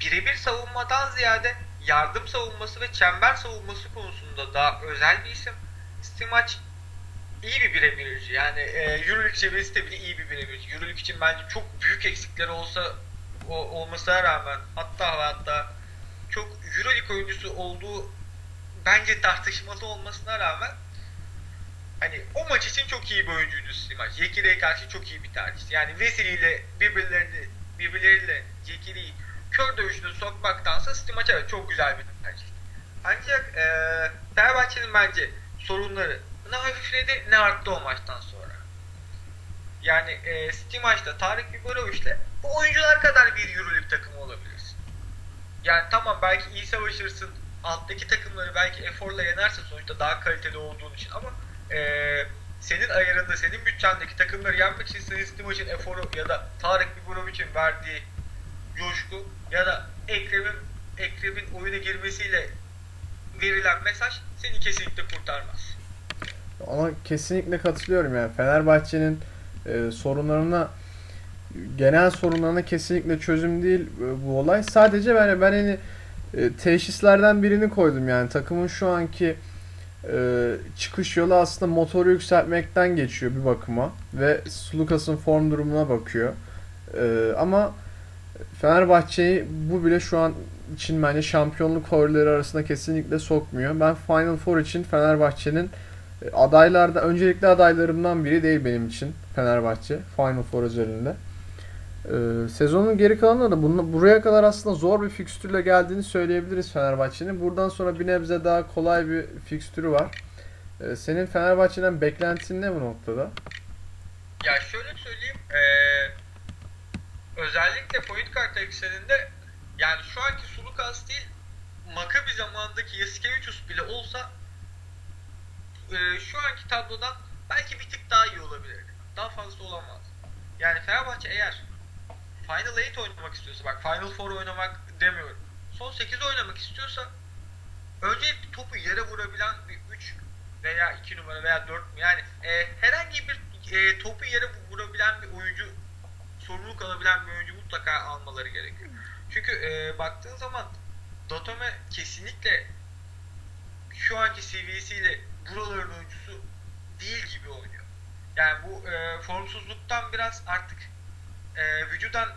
birebir savunmadan ziyade yardım savunması ve çember savunması konusunda daha özel bir isim. Steam maç iyi bir birebirci. Yani e, Euroleague seviyesinde bile iyi bir birebirci. Euroleague için bence çok büyük eksikleri olsa o, olmasına rağmen hatta hatta çok Euroleague oyuncusu olduğu bence tartışmalı olmasına rağmen hani o maç için çok iyi bir oyuncuydu Slimaç. Yekiri'ye karşı çok iyi bir tercih. Yani Veseli ile birbirlerini birbirleriyle Yekiri'yi kör dövüşüne sokmaktansa Slimaç evet çok güzel bir tercih. Ancak e, Fenerbahçe'nin bence sorunları ne hafifledi ne arttı o maçtan sonra. Yani e, City maçta Tarık Biberovic'le bu oyuncular kadar bir Euroleague takımı olabilirsin. Yani tamam belki iyi savaşırsın, alttaki takımları belki eforla yenersin sonuçta daha kaliteli olduğun için ama e, senin ayarında, senin bütçendeki takımları yenmek için senin City maçın eforu ya da Tarık Biberovic'in verdiği coşku ya da Ekrem'in Ekrem'in oyuna girmesiyle verilen mesaj seni kesinlikle kurtarmaz. Ona kesinlikle katılıyorum yani Fenerbahçe'nin e, sorunlarına genel sorunlarına kesinlikle çözüm değil e, bu olay. Sadece ben ben hani e, teşhislerden birini koydum yani takımın şu anki e, çıkış yolu aslında motoru yükseltmekten geçiyor bir bakıma ve Lucas'ın form durumuna bakıyor. E, ama Fenerbahçe'yi bu bile şu an için bence şampiyonluk favorileri arasında kesinlikle sokmuyor. Ben Final Four için Fenerbahçe'nin e, adaylarda öncelikli adaylarımdan biri değil benim için Fenerbahçe Final Four üzerinde. Ee, sezonun geri kalanında da bunu, buraya kadar aslında zor bir fikstürle geldiğini söyleyebiliriz Fenerbahçe'nin. Buradan sonra bir nebze daha kolay bir fikstürü var. Ee, senin Fenerbahçe'den beklentin ne bu noktada? Ya şöyle söyleyeyim. Ee, özellikle point kart ekseninde yani şu anki Sulukas değil Makabi zamanındaki Yasikevicius bile olsa e, şu anki tablodan belki bir tık daha iyi olabilirdi. Daha fazla olamaz. Yani Fenerbahçe eğer Final 8 oynamak istiyorsa bak Final Four oynamak demiyorum. Son 8 oynamak istiyorsa önce topu yere vurabilen bir 3 veya 2 numara veya 4 yani e, herhangi bir e, topu yere vurabilen bir oyuncu sorumluluk alabilen bir oyuncu mutlaka almaları gerekiyor. Çünkü e, baktığın zaman Dotome kesinlikle şu anki seviyesiyle buraların oyuncusu değil gibi oynuyor. Yani bu e, formsuzluktan biraz artık e, vücudan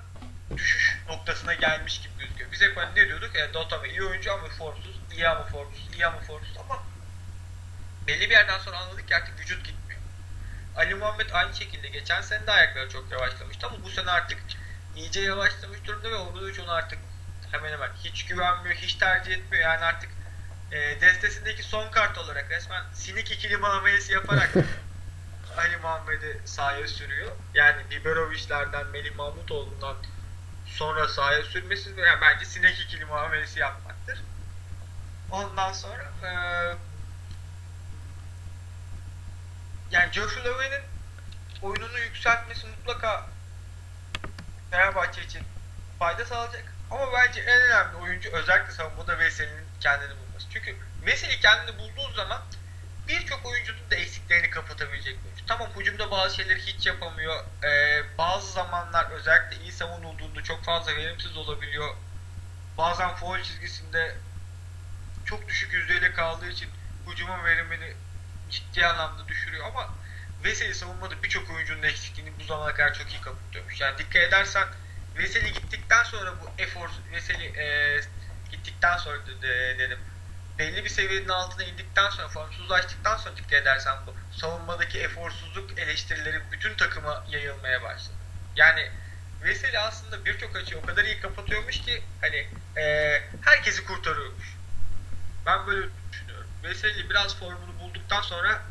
düşüş noktasına gelmiş gibi gözüküyor. Biz hep hani ne diyorduk? E, Dotame iyi oyuncu ama formsuz, iyi ama formsuz, iyi ama formsuz ama belli bir yerden sonra anladık ki artık vücut gitmiyor. Ali Muhammed aynı şekilde geçen sene de ayakları çok yavaşlamıştı ama bu sene artık iyice yavaşlamış durumda ve Obradoviç onu artık hemen hemen hiç güvenmiyor, hiç tercih etmiyor. Yani artık e, destesindeki son kart olarak resmen sinik ikili muamelesi yaparak Ali Muhammed'i sahaya sürüyor. Yani Biberovic'lerden, Melih Mahmutoğlu'ndan sonra sahaya sürmesi yani bence sinek ikili muamelesi yapmaktır. Ondan sonra e, yani Joshua Love'nin oyununu yükseltmesi mutlaka Fenerbahçe için fayda sağlayacak. Ama bence en önemli oyuncu özellikle savunmada Veseli'nin kendini bulması. Çünkü Veseli kendini bulduğu zaman birçok oyuncunun da eksiklerini kapatabilecek bir oyuncu. Tamam hücumda bazı şeyleri hiç yapamıyor. Ee, bazı zamanlar özellikle iyi savunulduğunda çok fazla verimsiz olabiliyor. Bazen foul çizgisinde çok düşük yüzdeyle kaldığı için hücumun verimini ciddi anlamda düşürüyor ama Veseli savunmada birçok oyuncunun eksikliğini bu zamana kadar çok iyi kapatıyormuş. Yani dikkat edersen Veseli gittikten sonra bu efor Veseli e, gittikten sonra de, de, dedim belli bir seviyenin altına indikten sonra formsuzlaştıktan sonra dikkat edersen bu savunmadaki eforsuzluk eleştirileri bütün takıma yayılmaya başladı. Yani Veseli aslında birçok açıyı o kadar iyi kapatıyormuş ki hani e, herkesi kurtarıyormuş. Ben böyle düşünüyorum. Veseli biraz formunu bulduktan sonra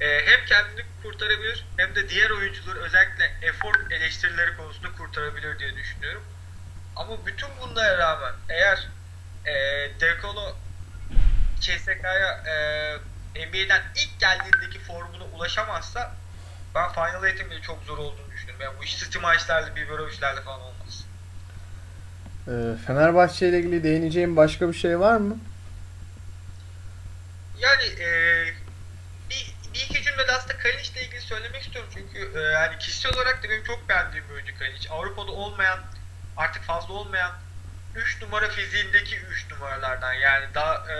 e, hem kendini kurtarabilir hem de diğer oyuncuları özellikle efor eleştirileri konusunda kurtarabilir diye düşünüyorum. Ama bütün bunlara rağmen eğer e, Dekolo CSK'ya e, NBA'den ilk geldiğindeki formuna ulaşamazsa ben Final Eight'in bile çok zor olduğunu düşünüyorum. Yani bu iş City maçlarla, Biberovic'lerle falan olmaz. Ee, Fenerbahçe ile ilgili değineceğim başka bir şey var mı? Yani e, bir, bir iki cümle de aslında Kalinic ile ilgili söylemek istiyorum çünkü e, yani kişisel olarak da benim çok beğendiğim bir oyuncu Kalinic. Avrupa'da olmayan, artık fazla olmayan 3 numara fiziğindeki 3 numaralardan yani daha e,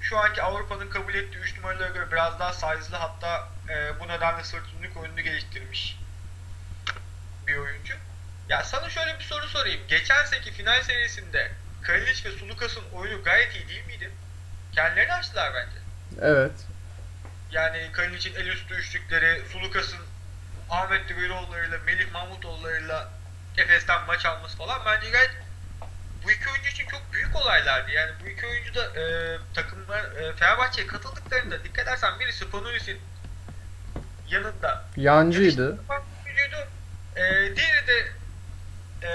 şu anki Avrupa'nın kabul ettiği 3 numaralara göre biraz daha size'lı hatta e, bu nedenle sırt uzunluk oyununu geliştirmiş bir oyuncu. Ya sana şöyle bir soru sorayım. Geçen seki final serisinde Kalinic ve Sulukas'ın oyunu gayet iyi değil miydi? Kendilerini açtılar bence. Evet. Yani Kalinic'in el üstü üçlükleri, Sulukas'ın Ahmet Düveroğulları'yla, Melih Mahmutoğulları'yla Efes'ten maç alması falan bence gayet bu iki oyuncu için çok büyük olaylardı. Yani bu iki oyuncu da e, takımlar e, Fenerbahçe'ye katıldıklarında dikkat edersen biri Spanulis'in yanında Yancıydı. oyuncuydu. E, diğeri de e,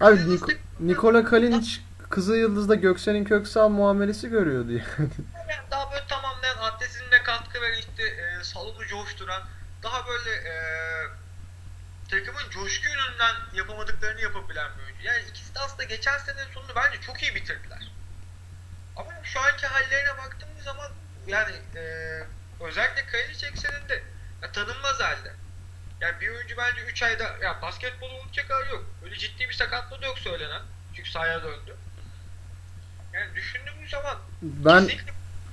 Abi Nik- Nikola Kalinic Kızıl Yıldız'da Göksel'in Köksal muamelesi görüyordu yani. Daha böyle tamamlayan, atletizmine katkı veren e, salonu coşturan, daha böyle e, takımın coşku yönünden yapamadıklarını yapabilen bir oyuncu. Yani ikisi de aslında geçen senenin sonunu bence çok iyi bitirdiler. Ama şu anki hallerine baktığımız zaman yani e, özellikle Kalinic ekseninde ya, tanınmaz halde. Yani bir oyuncu bence 3 ayda ya basketbolu unutacak hali yok. Öyle ciddi bir sakatlığı da yok söylenen. Çünkü sahaya döndü. Yani düşündüğümüz zaman Ben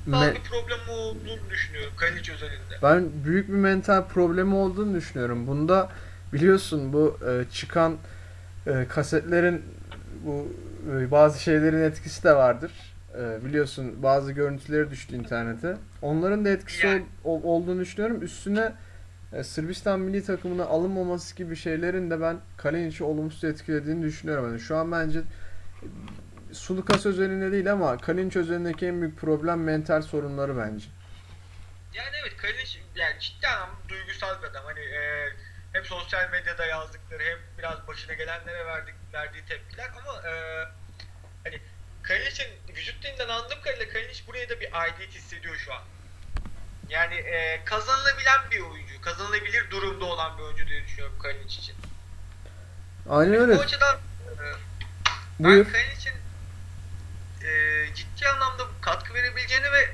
me- bir problem olduğunu düşünüyorum Kalinic özelinde. ben büyük bir mental problemi olduğunu düşünüyorum. Bunda biliyorsun bu e, çıkan e, kasetlerin bu e, bazı şeylerin etkisi de vardır. E, biliyorsun bazı görüntüleri düştü internete. Onların da etkisi Yani. ol- ol- olduğunu düşünüyorum. Üstüne e, Sırbistan milli takımına alınmaması gibi şeylerin de ben Kalinic'i olumsuz etkilediğini düşünüyorum. Yani şu an bence Sulukas özelinde değil ama Kalinic özelindeki en büyük problem mental sorunları bence. Yani evet Kalinic yani ciddi anlamda duygusal bir adam. Hani e, hem sosyal medyada yazdıkları hem biraz başına gelenlere verdik, verdiği tepkiler ama e, hani Kalinic'in vücut dilinden anladığım kadarıyla Kalinic buraya da bir aidiyet hissediyor şu an. Yani e, kazanılabilen bir oyuncu, kazanılabilir durumda olan bir oyuncu diye düşünüyorum Kalinic için. Aynen öyle. Bu açıdan e, Buyur. ben Kalinic'in e, ciddi anlamda katkı verebileceğini ve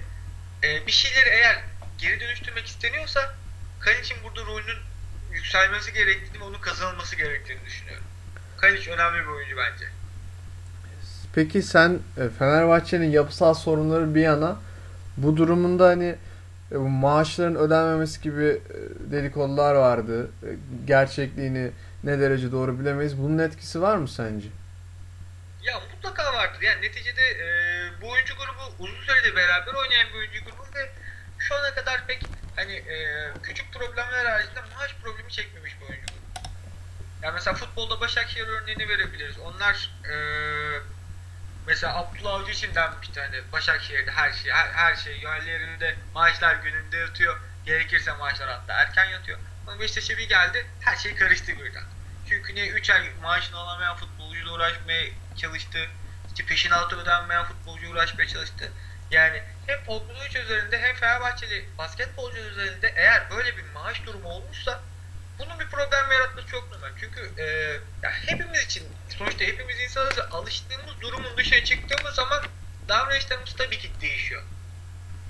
e, bir şeyleri eğer geri dönüştürmek isteniyorsa Kalic'in burada rolünün yükselmesi gerektiğini ve onun kazanılması gerektiğini düşünüyorum. Kalic önemli bir oyuncu bence. Peki sen e, Fenerbahçe'nin yapısal sorunları bir yana bu durumunda hani e, maaşların ödenmemesi gibi e, dedikodular vardı. Gerçekliğini ne derece doğru bilemeyiz. Bunun etkisi var mı sence? Ya mutlaka vardır. Yani neticede e, bu oyuncu grubu uzun süredir beraber oynayan bir oyuncu grubu ve şu ana kadar pek hani e, küçük problemler haricinde maaş problemi çekmemiş bir oyuncu grubu. Yani mesela futbolda Başakşehir örneğini verebiliriz. Onlar e, mesela Abdullah Avcı için denmişti hani Başakşehir'de her şey her, her şey yerlerinde maaşlar gününde yatıyor. Gerekirse maaşlar hatta erken yatıyor. Ama Beşiktaş'a bir geldi her şey karıştı birden. Çünkü ne 3 ay maaşını alamayan futbolcuyla uğraşmaya çalıştı. İşte peşinatı ödenmeyen futbolcu uğraşmaya çalıştı. Yani hem Obradoviç üzerinde hem Fenerbahçeli basketbolcu üzerinde eğer böyle bir maaş durumu olmuşsa bunun bir problem yaratması çok normal. Çünkü e, ya hepimiz için sonuçta hepimiz insanız alıştığımız durumun dışına çıktığımız zaman davranışlarımız tabii ki değişiyor.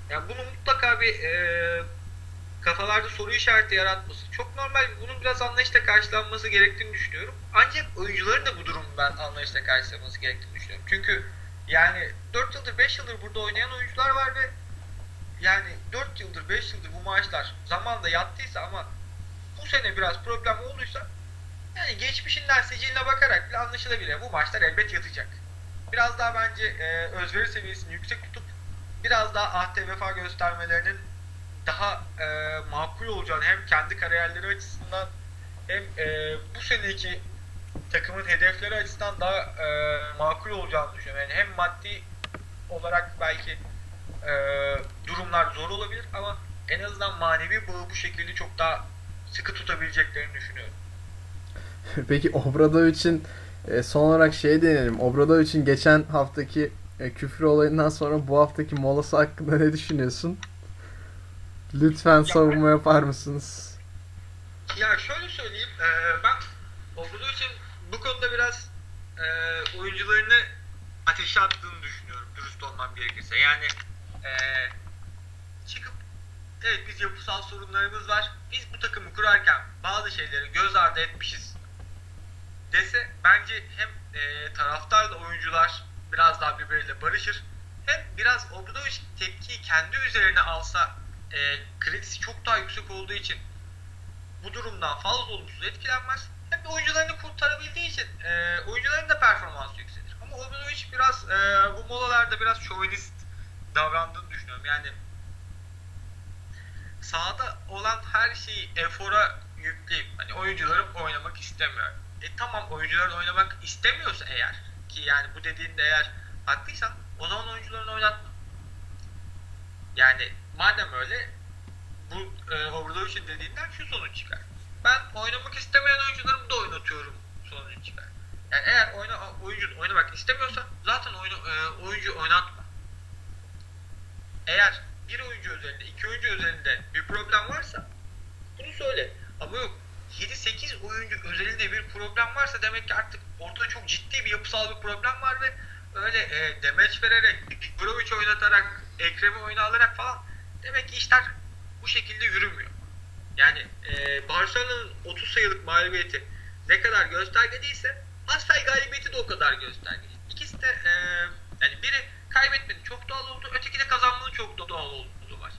Yani bunu mutlaka bir e, kafalarda soru işareti yaratması çok normal. Bunun biraz anlayışla karşılanması gerektiğini düşünüyorum. Ancak oyuncuların da bu durumu ben anlayışla karşılaması gerektiğini düşünüyorum. Çünkü yani 4 yıldır 5 yıldır burada oynayan oyuncular var ve yani 4 yıldır 5 yıldır bu maaşlar zamanla yattıysa ama bu sene biraz problem olduysa yani geçmişinden siciline bakarak bile anlaşılabilir. Bu maçlar elbet yatacak. Biraz daha bence e, özveri seviyesini yüksek tutup biraz daha ahde göstermelerinin daha e, makul olacağını hem kendi kariyerleri açısından hem e, bu seneki takımın hedefleri açısından daha e, makul olacağını düşünüyorum. Yani hem maddi olarak belki e, durumlar zor olabilir ama en azından manevi bağı bu şekilde çok daha sıkı tutabileceklerini düşünüyorum. Peki Obradovic'in e, son olarak şey deneyelim. Obradovic'in geçen haftaki e, küfür olayından sonra bu haftaki molası hakkında ne düşünüyorsun? Lütfen savunma yapar mısınız? Ya şöyle söyleyeyim, e, ben Obradovic'in bu konuda biraz e, oyuncularını ateşe attığını düşünüyorum, dürüst olmam gerekirse. Yani e, çıkıp, evet biz yapısal sorunlarımız var, biz bu takımı kurarken bazı şeyleri göz ardı etmişiz dese bence hem e, taraftarla oyuncular biraz daha birbiriyle barışır, hem biraz Obradovic tepkiyi kendi üzerine alsa e, kredisi çok daha yüksek olduğu için bu durumdan fazla olumsuz etkilenmez. Hem de oyuncularını kurtarabildiği için e, oyuncuların da performansı yükselir. Ama Obradovic biraz e, bu molalarda biraz şovinist davrandığını düşünüyorum. Yani sahada olan her şeyi efora yükleyip hani oyuncularım oynamak istemiyor. E tamam oyuncuların oynamak istemiyorsa eğer ki yani bu dediğinde eğer haklıysan o zaman oyuncularını oynatma. Yani madem öyle bu e, Obradovic'in dediğinden şu sonuç çıkar. Ben oynamak istemeyen oyuncularımı da oynatıyorum sonucu çıkar. Yani eğer oyna, oyuncu oynamak istemiyorsa zaten oyunu, e, oyuncu oynatma. Eğer bir oyuncu üzerinde, iki oyuncu üzerinde bir problem varsa bunu söyle. Ama yok 7-8 oyuncu özelinde bir problem varsa demek ki artık ortada çok ciddi bir yapısal bir problem var ve öyle e, demeç vererek, Brovic oynatarak, Ekrem'i oyuna alarak falan demek ki işler bu şekilde yürümüyor. Yani e, Barcelona'nın 30 sayılık mağlubiyeti ne kadar göstergeliyse Asfel galibiyeti de o kadar göstergeli. İkisi de e, yani biri kaybetmenin çok doğal oldu, öteki de kazanmanın çok doğal olduğu var.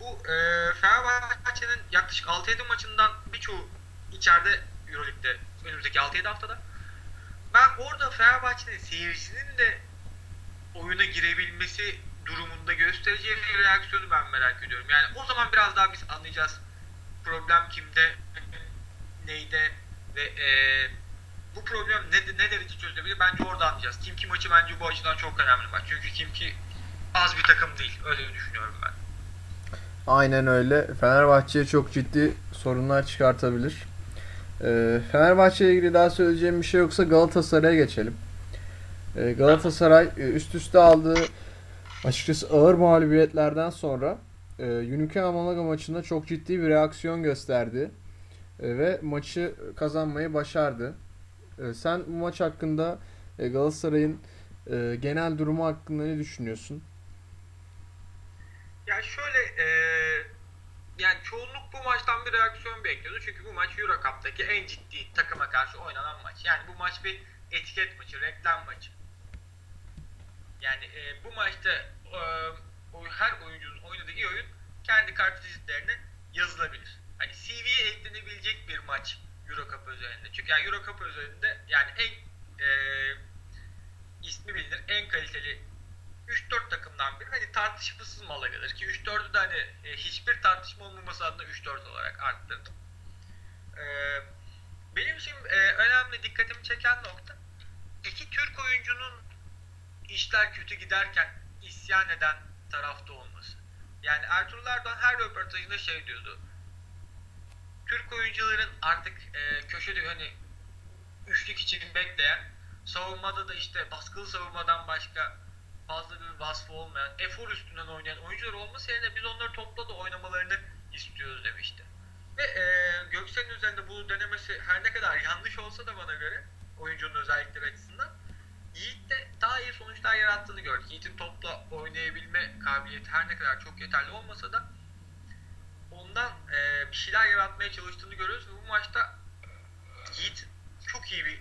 Bu e, Fenerbahçe'nin yaklaşık 6-7 maçından birçoğu içeride Euroleague'de önümüzdeki 6-7 haftada. Ben orada Fenerbahçe'nin seyircinin de oyuna girebilmesi durumunda göstereceği reaksiyonu ben merak ediyorum. Yani o zaman biraz daha biz anlayacağız problem kimde, neyde ve e, bu problem ne, ne derece çözülebilir bence orada anlayacağız. Kim ki maçı bence bu açıdan çok önemli maç. Çünkü kim ki az bir takım değil. Öyle düşünüyorum ben. Aynen öyle. Fenerbahçe'ye çok ciddi sorunlar çıkartabilir. Ee, ilgili daha söyleyeceğim bir şey yoksa Galatasaray'a geçelim. Ee, Galatasaray e, üst üste aldığı açıkçası ağır mağlubiyetlerden sonra e, Unicaja Malaga maçında çok ciddi bir reaksiyon gösterdi e, ve maçı kazanmayı başardı. E, sen bu maç hakkında e, Galatasaray'ın e, genel durumu hakkında ne düşünüyorsun? Ya şöyle e, yani çoğunluk bu maçtan bir reaksiyon bekliyordu. Çünkü bu maç Euro Cup'taki en ciddi takıma karşı oynanan maç. Yani bu maç bir etiket maçı, reklam maçı. Yani e, bu maçta her oyuncunun oynadığı oyun kendi kartvizitlerine yazılabilir. Hani CV'ye eklenebilecek bir maç Euro Cup özelinde. Çünkü yani Euro Cup özelinde yani en e, ismi bilinir, en kaliteli 3-4 takımdan biri hani tartışmasız Malaga'dır ki 3-4'ü de hani e, hiçbir tartışma olmaması adına 3-4 olarak arttırdım. E, benim için e, önemli dikkatimi çeken nokta iki Türk oyuncunun işler kötü giderken isyan eden tarafta olması. Yani Ertuğrul Erdoğan her röportajında şey diyordu. Türk oyuncuların artık e, köşede hani üçlük için bekleyen savunmada da işte baskılı savunmadan başka fazla bir vasfı olmayan, efor üstünden oynayan oyuncular olması yerine biz onları topla da oynamalarını istiyoruz demişti. Ve e, Göksel'in üzerinde bu denemesi her ne kadar yanlış olsa da bana göre oyuncunun özellikleri açısından Yiğit de daha iyi sonuçlar yarattığını gördük. Yiğit'in topla oynayabilme kabiliyeti her ne kadar çok yeterli olmasa da ondan e, bir şeyler yaratmaya çalıştığını görüyoruz ve bu maçta Yiğit çok iyi bir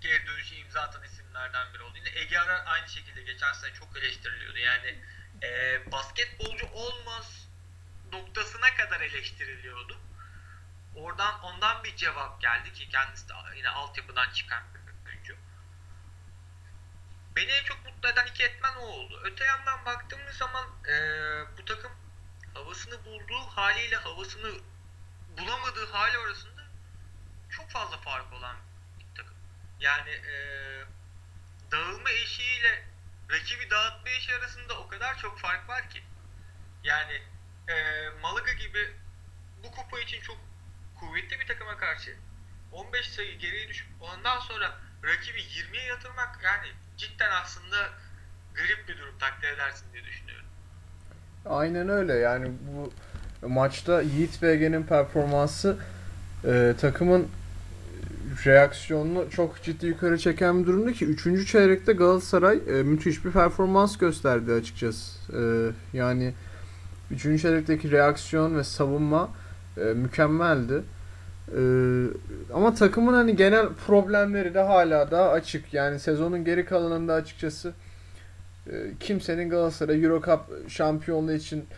geri dönüşü imza atan isimlerden biri oldu. Yine Ege Arar aynı şekilde geçen sene çok eleştiriliyordu. Yani e, basketbolcu olmaz noktasına kadar eleştiriliyordu. Oradan ondan bir cevap geldi ki kendisi de yine altyapıdan çıkan bir oyuncu. Beni en çok mutlu eden iki etmen o oldu. Öte yandan baktığımız zaman e, bu takım havasını bulduğu haliyle havasını bulamadığı hali arasında çok fazla fark olan bir takım. Yani e, dağılma eşiğiyle rakibi dağıtma eşiği arasında o kadar çok fark var ki. Yani e, Malaga gibi bu kupa için çok kuvvetli bir takıma karşı 15 sayı geriye düşüp ondan sonra rakibi 20'ye yatırmak yani cidden aslında garip bir durum takdir edersin diye düşünüyorum. Aynen öyle yani bu maçta Yiğit ve performansı e, takımın reaksiyonunu çok ciddi yukarı çeken bir durumda ki 3. çeyrekte Galatasaray e, müthiş bir performans gösterdi açıkçası. E, yani 3. çeyrekteki reaksiyon ve savunma e, mükemmeldi. E, ama takımın hani genel problemleri de hala daha açık. Yani sezonun geri kalanında açıkçası e, kimsenin Galatasaray Euro Cup şampiyonluğu için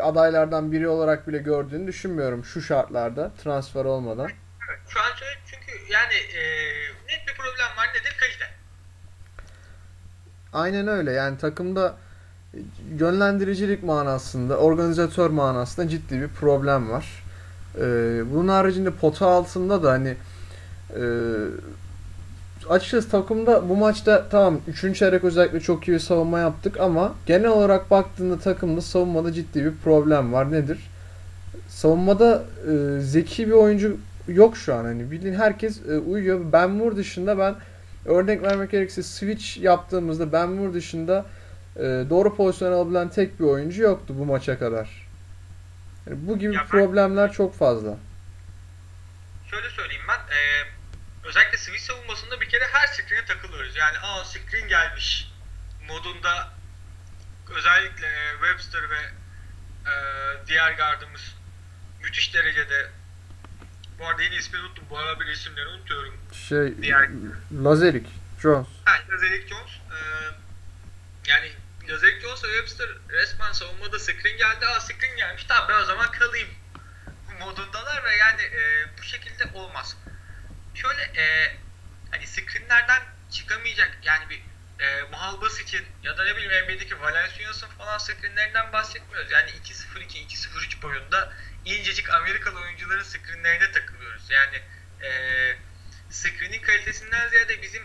adaylardan biri olarak bile gördüğünü düşünmüyorum şu şartlarda transfer olmadan. Evet, şu an şöyle çünkü yani e, net bir problem var nedir? Kalite. Aynen öyle yani takımda yönlendiricilik manasında, organizatör manasında ciddi bir problem var. Ee, bunun haricinde pota altında da hani e, açıkçası takımda bu maçta tamam 3. çeyrek özellikle çok iyi bir savunma yaptık ama genel olarak baktığında takımda savunmada ciddi bir problem var. Nedir? Savunmada e, zeki bir oyuncu yok şu an. Hani bildiğin herkes e, uyuyor. Ben Moore dışında ben örnek vermek gerekirse switch yaptığımızda Ben Moore dışında e, doğru pozisyon alabilen tek bir oyuncu yoktu bu maça kadar. Bu gibi Ya ben- problemler çok fazla. Şöyle söyleyeyim ben. E, özellikle switch savunmasında bir kere her screen'e takılıyoruz. Yani aa screen gelmiş modunda özellikle e, Webster ve e, diğer gardımız müthiş derecede bu arada yeni ismini unuttum. Bu ara bir isimleri unutuyorum. Şey Diğer- Lazerik, Jones. Ha, Lazerick Jones. E, yani Jones ve Webster resmen savunmada screen geldi. Aa screen gelmiş. Tamam ben o zaman kalayım modundalar ve yani e, bu şekilde olmaz. Şöyle e, hani screenlerden çıkamayacak yani bir e, Muhalbas için ya da ne bileyim NBA'deki Valenciunas'ın falan screenlerinden bahsetmiyoruz. Yani 2-0-2, 2-0-3 boyunda incecik Amerikalı oyuncuların screenlerine takılıyoruz. Yani e, screen'in kalitesinden ziyade bizim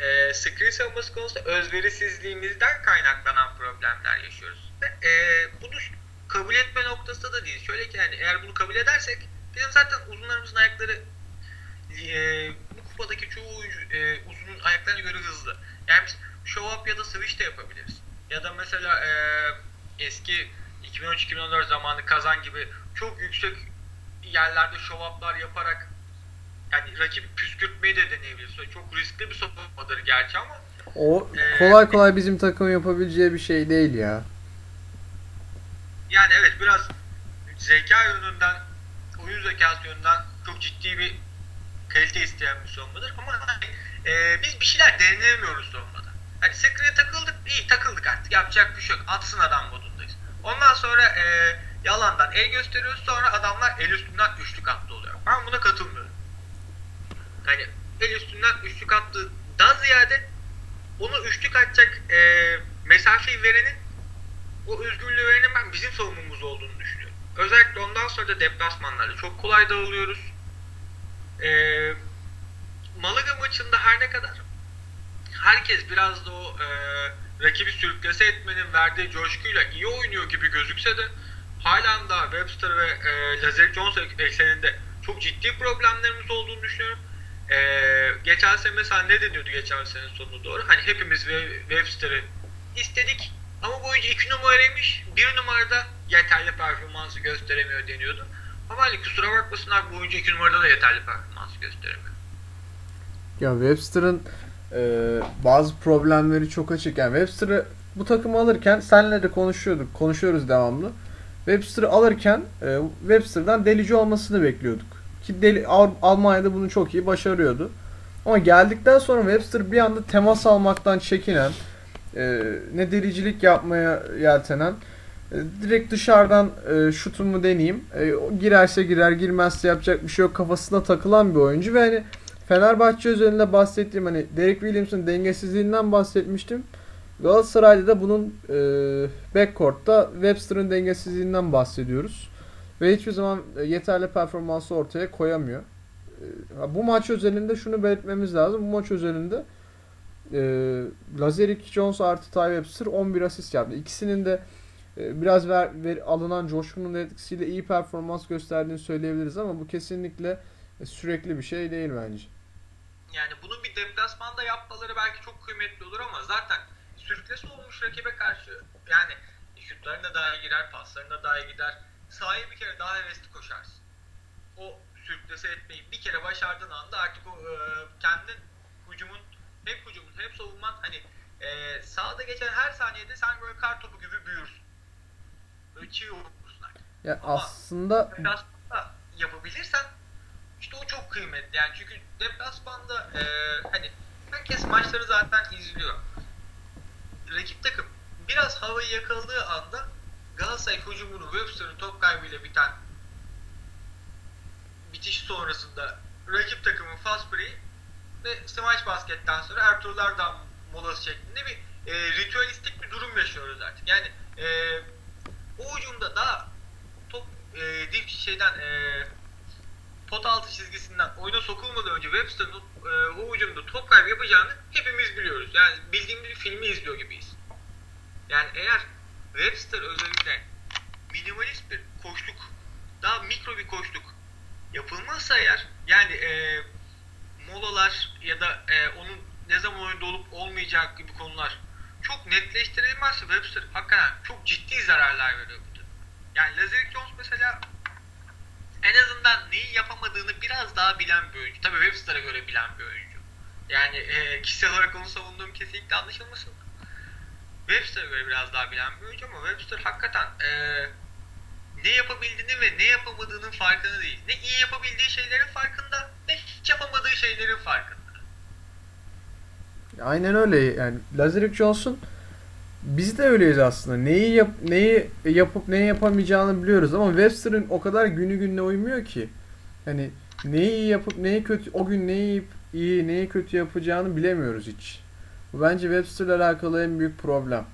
e, screen savunması konusunda özverisizliğimizden kaynaklanan problemler yaşıyoruz. E, bunu kabul etme noktasında da değil. Şöyle ki yani eğer bunu kabul edersek bizim zaten uzunlarımızın ayakları e, bu kupadaki çoğu oyuncu e, uzunun ayaklarına göre hızlı. Yani biz show up ya da switch de yapabiliriz. Ya da mesela e, eski 2013-2014 zamanı kazan gibi çok yüksek yerlerde show up'lar yaparak yani rakip püskürtmeyi de deneyebilir. Çok riskli bir savunmadır gerçi ama O Ee, kolay kolay bizim takım yapabileceği bir şey değil ya. yani evet biraz zeka yönünden, oyun zekası yönünden çok ciddi bir kalite isteyen bir savunmadır. Ama hani, e, biz bir şeyler deneyemiyoruz savunmada. Hani screen'e takıldık, iyi takıldık artık. Yapacak bir şey yok. Atsın adam modundayız. Ondan sonra e, yalandan el gösteriyoruz. Sonra adamlar el üstünden üçlük attı oluyor. Ben buna katılmıyorum. Hani el üstünden üçlük attıdan ziyade onu üçlük atacak e, mesafeyi verenin o özgürlüğü verenin bizim savunmamız olduğunu düşünüyorum. Özellikle ondan sonra da deplasmanlarla çok kolay dağılıyoruz. E, Malaga maçında her ne kadar herkes biraz da o e, rakibi sürüklese etmenin verdiği coşkuyla iyi oynuyor gibi gözükse de halen daha Webster ve e, Lazarick Jones ekseninde çok ciddi problemlerimiz olduğunu düşünüyorum. E, geçen sene mesela ne deniyordu geçen sene sonuna doğru? Hani hepimiz Webster'ı istedik ama bu oyuncu 2 numaraymış. 1 numarada yeterli performansı gösteremiyor deniyordu. Ama hani kusura bakmasınlar bu oyuncu 2 numarada da yeterli performansı gösteremiyor. Ya Webster'ın e, bazı problemleri çok açık. Yani Webster'ı bu takımı alırken senle de konuşuyorduk. Konuşuyoruz devamlı. Webster'ı alırken e, Webster'dan delici olmasını bekliyorduk. Ki deli, Al- Almanya'da bunu çok iyi başarıyordu. Ama geldikten sonra Webster bir anda temas almaktan çekinen, e, ne delicilik yapmaya yeltenen, e, direkt dışarıdan e, şutumu deneyeyim. E, girerse girer, girmezse yapacak bir şey yok kafasına takılan bir oyuncu ve hani Fenerbahçe özelinde bahsettiğim hani Derek Williams'ın dengesizliğinden bahsetmiştim. Galatasaray'da da bunun e, backcourt'ta Webster'ın dengesizliğinden bahsediyoruz. Ve hiçbir zaman e, yeterli performansı ortaya koyamıyor. E, bu maç özelinde şunu belirtmemiz lazım. Bu maç özelinde e, Lazerick Jones artı Ty Webster 11 asist yaptı. İkisinin de e, biraz ver, ver- alınan coşkunun etkisiyle iyi performans gösterdiğini söyleyebiliriz ama bu kesinlikle e, sürekli bir şey değil bence. Yani bunu bir deplasmanda yapmaları belki çok kıymetli olur ama zaten sürklesi olmuş rakibe karşı yani şutlarına daha iyi girer, paslarına daha iyi gider. Sahaya bir kere daha hevesli koşarsın. O sürklese etmeyi bir kere başardığın anda artık o e, kendin hücumun hem hücumun hem savunman hani e, sahada geçen her saniyede sen böyle kar topu gibi büyürsün. Böyle çiğ olursun artık. Ya Ama- aslında deplasmanda yapabilirsen işte o çok kıymetli yani çünkü deplasmanda e, hani herkes maçları zaten izliyor. Rakip takım biraz havayı yakaladığı anda Galatasaray hücumunu Webster'ın top kaybıyla biten bitiş sonrasında rakip takımın fast break ve smash basketten sonra Ertuğrul Erdem molası şeklinde bir e, ritüelistik bir durum yaşıyoruz artık. Yani e, o hücumda daha top e, dip şeyden e, pot altı çizgisinden oyuna sokulmadan önce Webster'ın e, o hücumda top kaybı yapacağını hepimiz biliyoruz. Yani bildiğimiz bir filmi izliyor gibiyiz. Yani eğer Webster özellikle minimalist bir koşluk, daha mikro bir koşluk yapılmazsa eğer yani e, molalar ya da e, onun ne zaman oyunda olup olmayacak gibi konular çok netleştirilmezse Webster hakikaten çok ciddi zararlar veriyor bu takıma. Yani Lazarick Jones mesela en azından neyi yapamadığını biraz daha bilen bir oyuncu. Tabii Webster'a göre bilen bir oyuncu. Yani e, kişisel olarak onu savunduğum kesinlikle anlaşılmasın. Webster'a göre biraz daha bilen bir oyuncu ama Webster hakikaten e, ne yapabildiğini ve ne yapamadığının farkında değil. Ne iyi yapabildiği şeylerin farkında ne hiç yapamadığı şeylerin farkında. aynen öyle yani Lazarick Jones'un biz de öyleyiz aslında. Neyi yap, neyi yapıp neyi yapamayacağını biliyoruz ama Webster'ın o kadar günü gününe uymuyor ki. Hani neyi yapıp neyi kötü o gün neyi iyi neyi kötü yapacağını bilemiyoruz hiç. Bu bence Webster'la alakalı en büyük problem.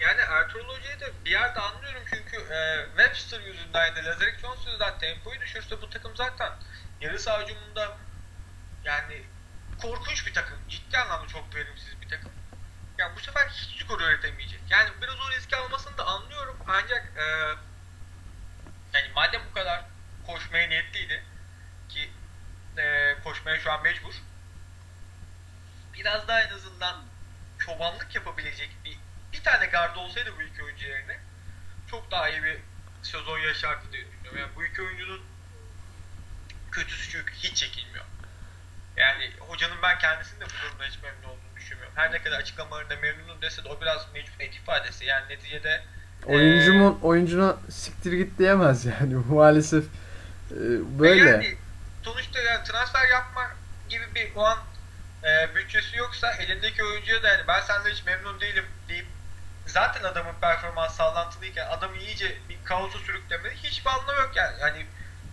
Yani Ertuğrul Hoca'yı da bir yerde anlıyorum çünkü e, Webster yüzünden ya da Lazarick Jones yüzünden tempoyu düşürse bu takım zaten yarı saha yani korkunç bir takım. Ciddi anlamda çok verimsiz bir takım. Ya bu sefer hiç skor üretemeyecek. Yani biraz o riski almasını da anlıyorum. Ancak e, yani madem bu kadar koşmaya niyetliydi ki e, koşmaya şu an mecbur. Biraz daha en azından çobanlık yapabilecek bir bir tane gardı olsaydı bu iki oyuncu yerine çok daha iyi bir sezon yaşardı diye düşünüyorum. Yani bu iki oyuncunun kötüsü çünkü hiç çekilmiyor. Yani hocanın ben kendisinin de bu durumda hiç memnun olduğunu düşünmüyorum. Her ne kadar açıklamalarında memnunum dese de o biraz mecburiyet ifadesi. Yani neticede Oyuncumun oyuncuna siktir git diyemez yani maalesef e, böyle. Yani sonuçta yani transfer yapma gibi bir o an e, bütçesi yoksa elindeki oyuncuya da yani ben senden hiç memnun değilim deyip zaten adamın performans sallantılıyken adamı iyice bir kaosa sürükleme hiçbir anlamı yok yani. Yani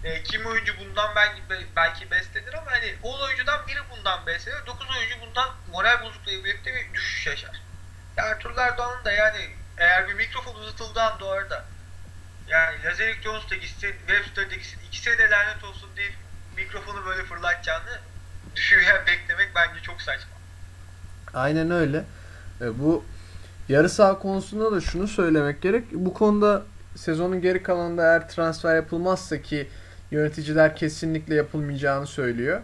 e, kim oyuncu bundan belki belki beslenir ama hani 10 oyuncudan biri bundan beslenir. 9 oyuncu bundan moral bozukluğuyla birlikte bir düşüş yaşar. Ya Ertuğrul Erdoğan'ın da yani eğer bir mikrofon uzatıldığı anda orada yani Lazeric Jones da gitsin, Webster de gitsin, ikisine de lanet olsun diye mikrofonu böyle fırlatacağını düşünen beklemek bence çok saçma. Aynen öyle. E, bu yarı saha konusunda da şunu söylemek gerek. Bu konuda sezonun geri kalanında eğer transfer yapılmazsa ki yöneticiler kesinlikle yapılmayacağını söylüyor.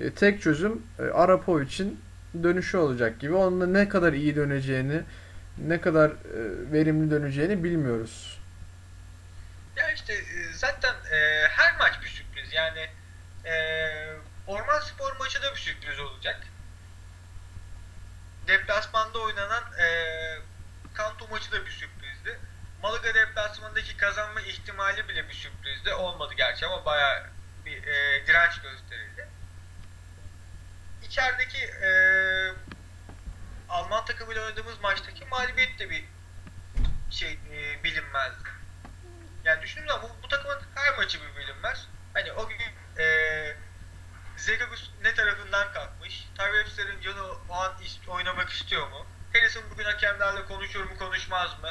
E, tek çözüm e, Arapovic'in dönüşü olacak gibi. Onun da ne kadar iyi döneceğini, ne kadar e, verimli döneceğini bilmiyoruz. Ya işte zaten e, her maç bir sürpriz. Yani e, Orman Spor maçı da bir sürpriz olacak. Deplasmanda oynanan e, Kanto maçı da bir sürprizdi. Malaga deplasmandaki kazanma ihtimali bile bir sürprizdi. Olmadı gerçi ama bayağı bir e, direnç gösterildi. İçerideki e, Alman takımıyla oynadığımız maçtaki mağlubiyet de bir şey e, bilinmezdi. Yani düşündüğüm zaman bu, bu takımın her maçı bir bilinmez. Hani o gün e, Zegagus ne tarafından kalkmış? Ty Webster'ın canı o an oynamak istiyor mu? Harrison bugün hakemlerle konuşur mu konuşmaz mı?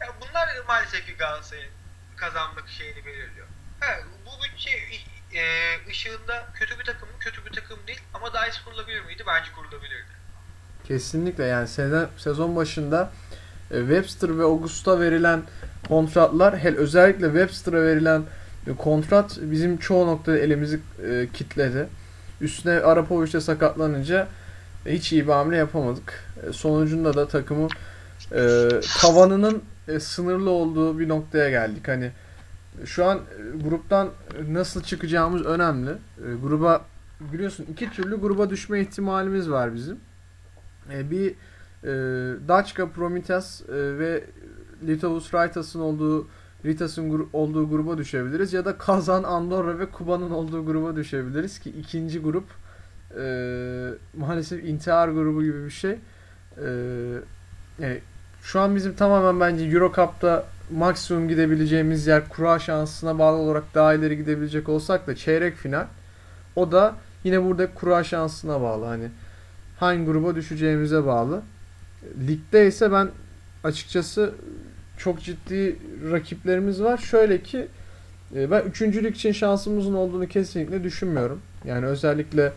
Yani bunlar maalesef ki Galatasaray'ın kazanmak şeyini belirliyor. Ha, bu bütçe e, ışığında kötü bir takım mı? Kötü bir takım değil ama daha iyi kurulabilir miydi? Bence kurulabilirdi. Kesinlikle yani sezon, sezon başında e, Webster ve Augusta verilen kontratlar hel özellikle Webster'a verilen kontrat bizim çoğu noktada elimizi e, kitledi. Üstüne Arapovic de sakatlanınca e, hiç iyi bir hamle yapamadık. E, sonucunda da takımın e, tavanının e, sınırlı olduğu bir noktaya geldik. Hani şu an e, gruptan nasıl çıkacağımız önemli. E, gruba biliyorsun iki türlü gruba düşme ihtimalimiz var bizim. E, bir e, Daçka, Prometheus e, ve Litovus Raitas'ın olduğu Ritas'ın gru- olduğu gruba düşebiliriz ya da Kazan, Andorra ve Kuba'nın olduğu gruba düşebiliriz ki ikinci grup e, maalesef intihar grubu gibi bir şey. E, yani şu an bizim tamamen bence Euro Cup'ta maksimum gidebileceğimiz yer kura şansına bağlı olarak daha ileri gidebilecek olsak da çeyrek final o da yine burada kura şansına bağlı. Hani hangi gruba düşeceğimize bağlı. Ligde ise ben açıkçası çok ciddi rakiplerimiz var. Şöyle ki e, ben üçüncülük için şansımızın olduğunu kesinlikle düşünmüyorum. Yani özellikle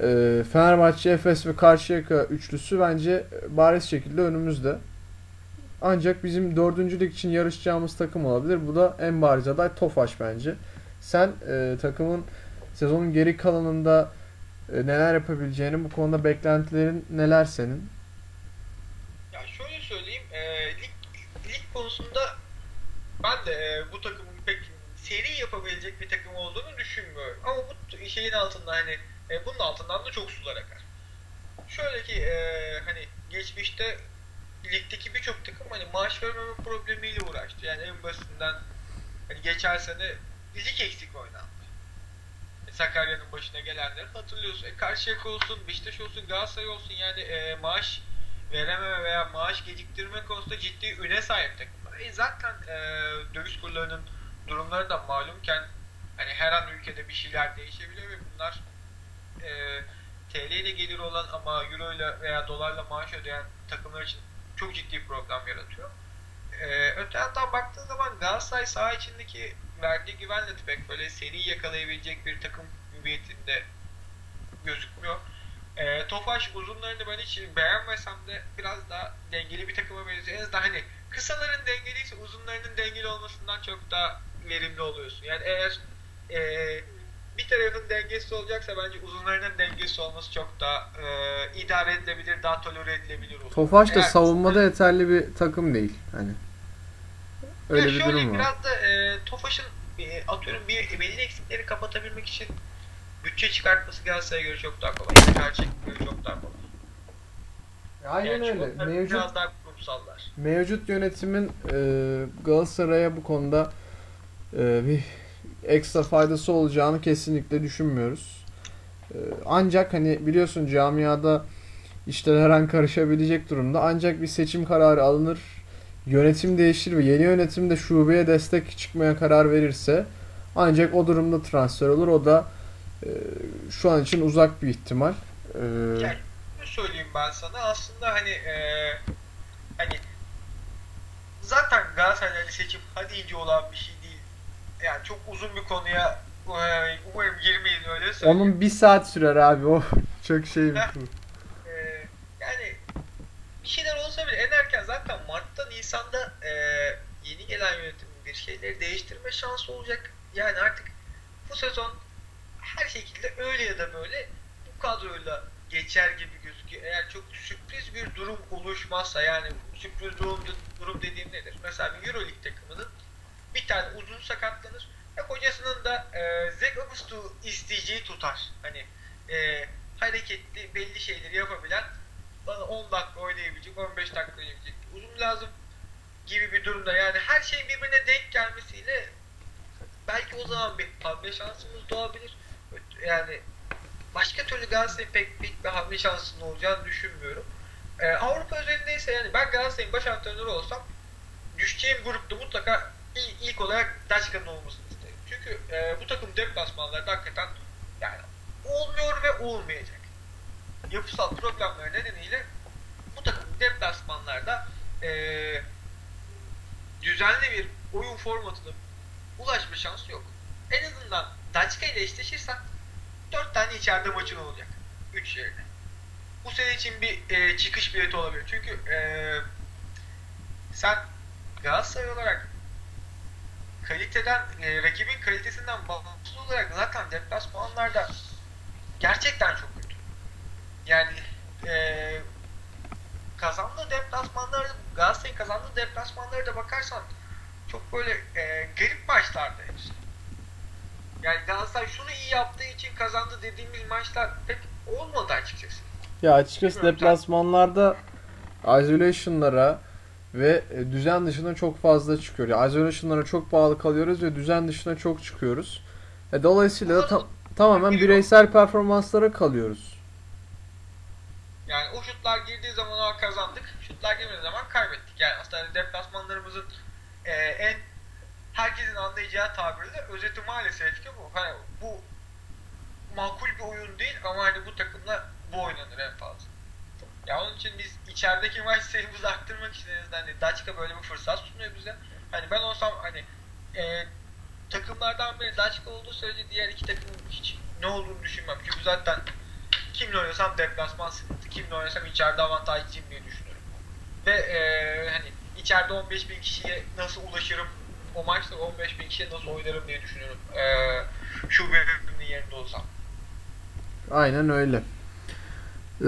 e, Fenerbahçe, Efes ve Karşıyaka üçlüsü bence bariz şekilde önümüzde. Ancak bizim dördüncülük için yarışacağımız takım olabilir. Bu da en bariz aday Tofaş bence. Sen e, takımın sezonun geri kalanında e, neler yapabileceğini, bu konuda beklentilerin neler senin? Ya şöyle söyleyeyim, e, lig, lig konusunda ben de e, bu takımın pek seri yapabilecek bir takım olduğunu düşünmüyorum. Ama bu şeyin altında hani e, bunun altından da çok sular akar. Şöyle ki e, hani geçmişte ligdeki birçok takım hani maaş vermeme problemiyle uğraştı. Yani en basitinden hani geçen sene lig eksik oynandı. E, Sakarya'nın başına gelenleri hatırlıyorsun. E, Karşıyaka olsun, Beşiktaş olsun, Galatasaray olsun yani e, maaş verememe veya maaş geciktirme konusunda ciddi üne sahip takımlar. E, zaten e, döviz kurlarının durumları da malumken hani her an ülkede bir şeyler değişebiliyor ve bunlar e, TL ile gelir olan ama euro ile veya dolarla maaş ödeyen takımlar için çok ciddi problem yaratıyor. Ee, öte yandan baktığın zaman Galatasaray saha içindeki verdiği güvenle pek böyle seri yakalayabilecek bir takım hüviyetinde gözükmüyor. Ee, Tofaş uzunlarını ben hiç beğenmesem de biraz daha dengeli bir takıma benziyor. En azından hani kısaların dengeliyse uzunlarının dengeli olmasından çok daha verimli oluyorsun. Yani eğer e, bir tarafın dengesi olacaksa bence uzunlarının dengesi olması çok daha e, idare edilebilir, daha tolere edilebilir olur. Tofaş da Eğer- savunmada yeterli bir takım değil. Hani Öyle ya bir şöyle, durum var. Biraz da e, Tofaş'ın e, atıyorum bir belli eksikleri kapatabilmek için bütçe çıkartması Galatasaray'a göre çok daha kolay. Gerçek göre çok daha kolay. Aynen Yani öyle. Mevcut Biraz daha kurumsallar. mevcut yönetimin e, Galatasaray'a bu konuda e, bir ekstra faydası olacağını kesinlikle düşünmüyoruz. E, ancak hani biliyorsun camiada işler her an karışabilecek durumda. Ancak bir seçim kararı alınır, yönetim değişir ve yeni yönetim de şubeye destek çıkmaya karar verirse ancak o durumda transfer olur. O da e, şu an için uzak bir ihtimal. E, Yani şunu söyleyeyim ben sana aslında hani e, hani zaten Galatasaray'da seçim hadi iyice olan bir şey değil. Yani çok uzun bir konuya e, umarım girmeyin öyle söyleyeyim. onun bir saat sürer abi o çok şey bir Heh. Ee, yani bir şeyler olsa bile en erken zaten Mart'ta Nisan'da e, yeni gelen yönetimin bir şeyleri değiştirme şansı olacak. Yani artık bu sezon her şekilde öyle ya da böyle bu kadroyla geçer gibi gözüküyor. Eğer çok sürpriz bir durum oluşmazsa yani sürpriz durum, durum dediğim nedir? Mesela bir Euroleague takımının bir tane uzun sakatlanır ve hocasının da e, Zach Augusto isteyeceği tutar. Hani e, hareketli belli şeyleri yapabilen bana 10 dakika oynayabilecek 15 dakika oynayabilecek uzun lazım gibi bir durumda yani her şeyin birbirine denk gelmesiyle belki o zaman bir hamle şansımız doğabilir. Yani başka türlü Galatasaray'ın pek büyük bir hamle şansının olacağını düşünmüyorum. Ee, Avrupa özelindeyse yani ben Galatasaray'ın baş antrenörü olsam düşeceğim grupta mutlaka il- ilk olarak Daçka'nın olmasını isterim. Çünkü e, bu takım deplasmanlarda hakikaten yani olmuyor ve olmayacak. Yapısal problemler nedeniyle bu takım deplasmanlarda e, düzenli bir oyun formatına ulaşma şansı yok. En azından Daçka ile eşleşirsen 4 tane içeride maçın olacak. 3 yerine. Bu sene için bir e, çıkış bileti olabilir. Çünkü e, sen Galatasaray olarak kaliteden, e, rakibin kalitesinden bağımsız olarak zaten deplasmanlarda gerçekten çok kötü. Yani e, kazandığı deplasmanlarda, Galatasaray'ın kazandığı deplasmanlara da bakarsan çok böyle e, garip maçlardı hepsi. Yani Galatasaray şunu iyi yaptığı için kazandı dediğimiz maçlar pek olmadı açıkçası. Ya açıkçası deplasmanlarda isolation'lara ve e, düzen dışına çok fazla çıkıyor. Ya isolation'lara çok bağlı kalıyoruz ve düzen dışına çok çıkıyoruz. E, dolayısıyla da ta- tamamen bireysel performanslara kalıyoruz. Yani o şutlar girdiği zaman kazandık. Şutlar girmediği zaman kaybettik. Yani aslında deplasmanlarımızın e, en herkesin anlayacağı tabirle özeti maalesef ki bu. Hani bu makul bir oyun değil ama hani bu takımla bu oynanır en fazla. Ya onun için biz içerideki maç sayımızı arttırmak için en azından hani Daçka böyle bir fırsat sunuyor bize. Hani ben olsam hani e, takımlardan biri Daçka olduğu sürece diğer iki takımın hiç ne olduğunu düşünmem. Çünkü zaten kimle oynasam deplasman sıkıntı, kimle oynasam içeride avantajlıyım diye düşünüyorum. Ve e, hani içeride 15 bin kişiye nasıl ulaşırım, o maçta 15 bin kişiye nasıl oynarım diye düşünüyorum. E, şubenin yerinde olsam. Aynen öyle. Ee,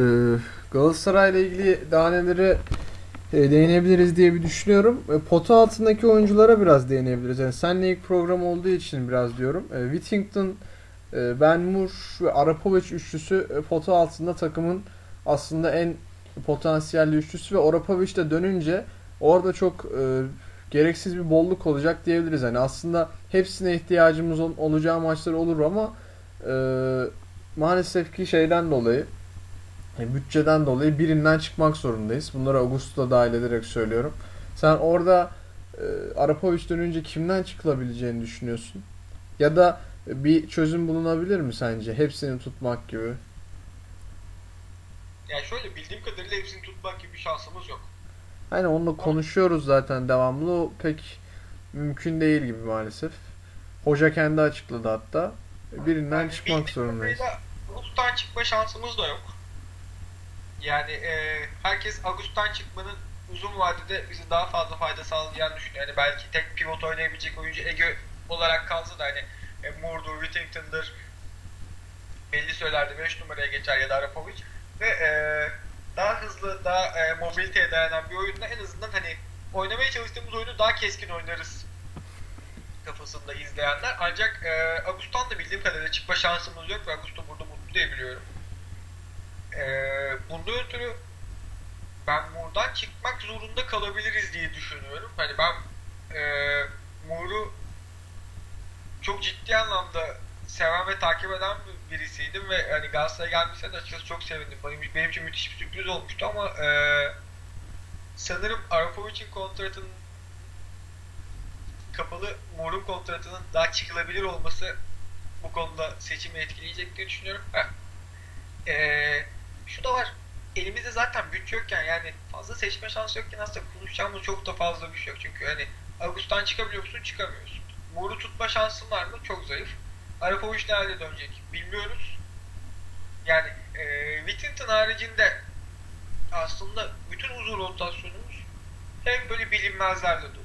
Galatasaray'la ilgili daha nelere e, değinebiliriz diye bir düşünüyorum. E, pota altındaki oyunculara biraz değinebiliriz. Yani senle ilk program olduğu için biraz diyorum. E, Whittington, e, Ben Moore ve Arapovic üçlüsü e, pota altında takımın aslında en potansiyelli üçlüsü ve Arapovic de dönünce orada çok e, gereksiz bir bolluk olacak diyebiliriz. Yani aslında hepsine ihtiyacımız ol- olacağı maçlar olur ama e, maalesef ki şeyden dolayı e, bütçeden dolayı birinden çıkmak zorundayız. Bunları Augusto dahil ederek söylüyorum. Sen orada e, Arapovic dönünce kimden çıkılabileceğini düşünüyorsun? Ya da bir çözüm bulunabilir mi sence? Hepsini tutmak gibi. Yani şöyle bildiğim kadarıyla hepsini tutmak gibi bir şansımız yok. Hani onunla konuşuyoruz zaten devamlı. O pek mümkün değil gibi maalesef. Hoca kendi açıkladı hatta. Birinden Yani çıkmak zorundayız. Agustan çıkma şansımız da yok. Yani e, herkes Agustan çıkmanın uzun vadede bize daha fazla fayda sağlayacağını düşünüyor. Yani belki tek pivot oynayabilecek oyuncu Ege olarak kalsa da hani e, Moore'dur, Whittington'dır belli söylerde 5 numaraya geçer ya da Arapovic ve e, daha hızlı, daha e, mobiliteye dayanan bir oyunda en azından hani oynamaya çalıştığımız oyunu daha keskin oynarız kafasında izleyenler. Ancak e, Agustan da bildiğim kadarıyla çıkma şansımız yok ve Augusto burada mutlu diye biliyorum. E, bundan ötürü ben buradan çıkmak zorunda kalabiliriz diye düşünüyorum. Hani ben e, Moore'u çok ciddi anlamda seven ve takip eden birisiydim ve hani Galatasaray'a gelmişse de açıkçası çok sevindim. Benim, benim için müthiş bir sürpriz olmuştu ama e, sanırım Arapovic'in kontratının kapalı Moore'un kontratının daha çıkılabilir olması bu konuda seçimi etkileyecek diye düşünüyorum. Heh. Ee, şu da var. Elimizde zaten bütçe yokken yani fazla seçme şansı yokken aslında konuşacağımız çok da fazla bir şey yok. Çünkü hani August'tan çıkabiliyor musun? Çıkamıyorsun. Moore'u tutma şansın var mı? Çok zayıf. Arapovic nerede dönecek? Bilmiyoruz. Yani e, Whittington haricinde aslında bütün uzun rotasyonumuz hep böyle bilinmezlerle dolu.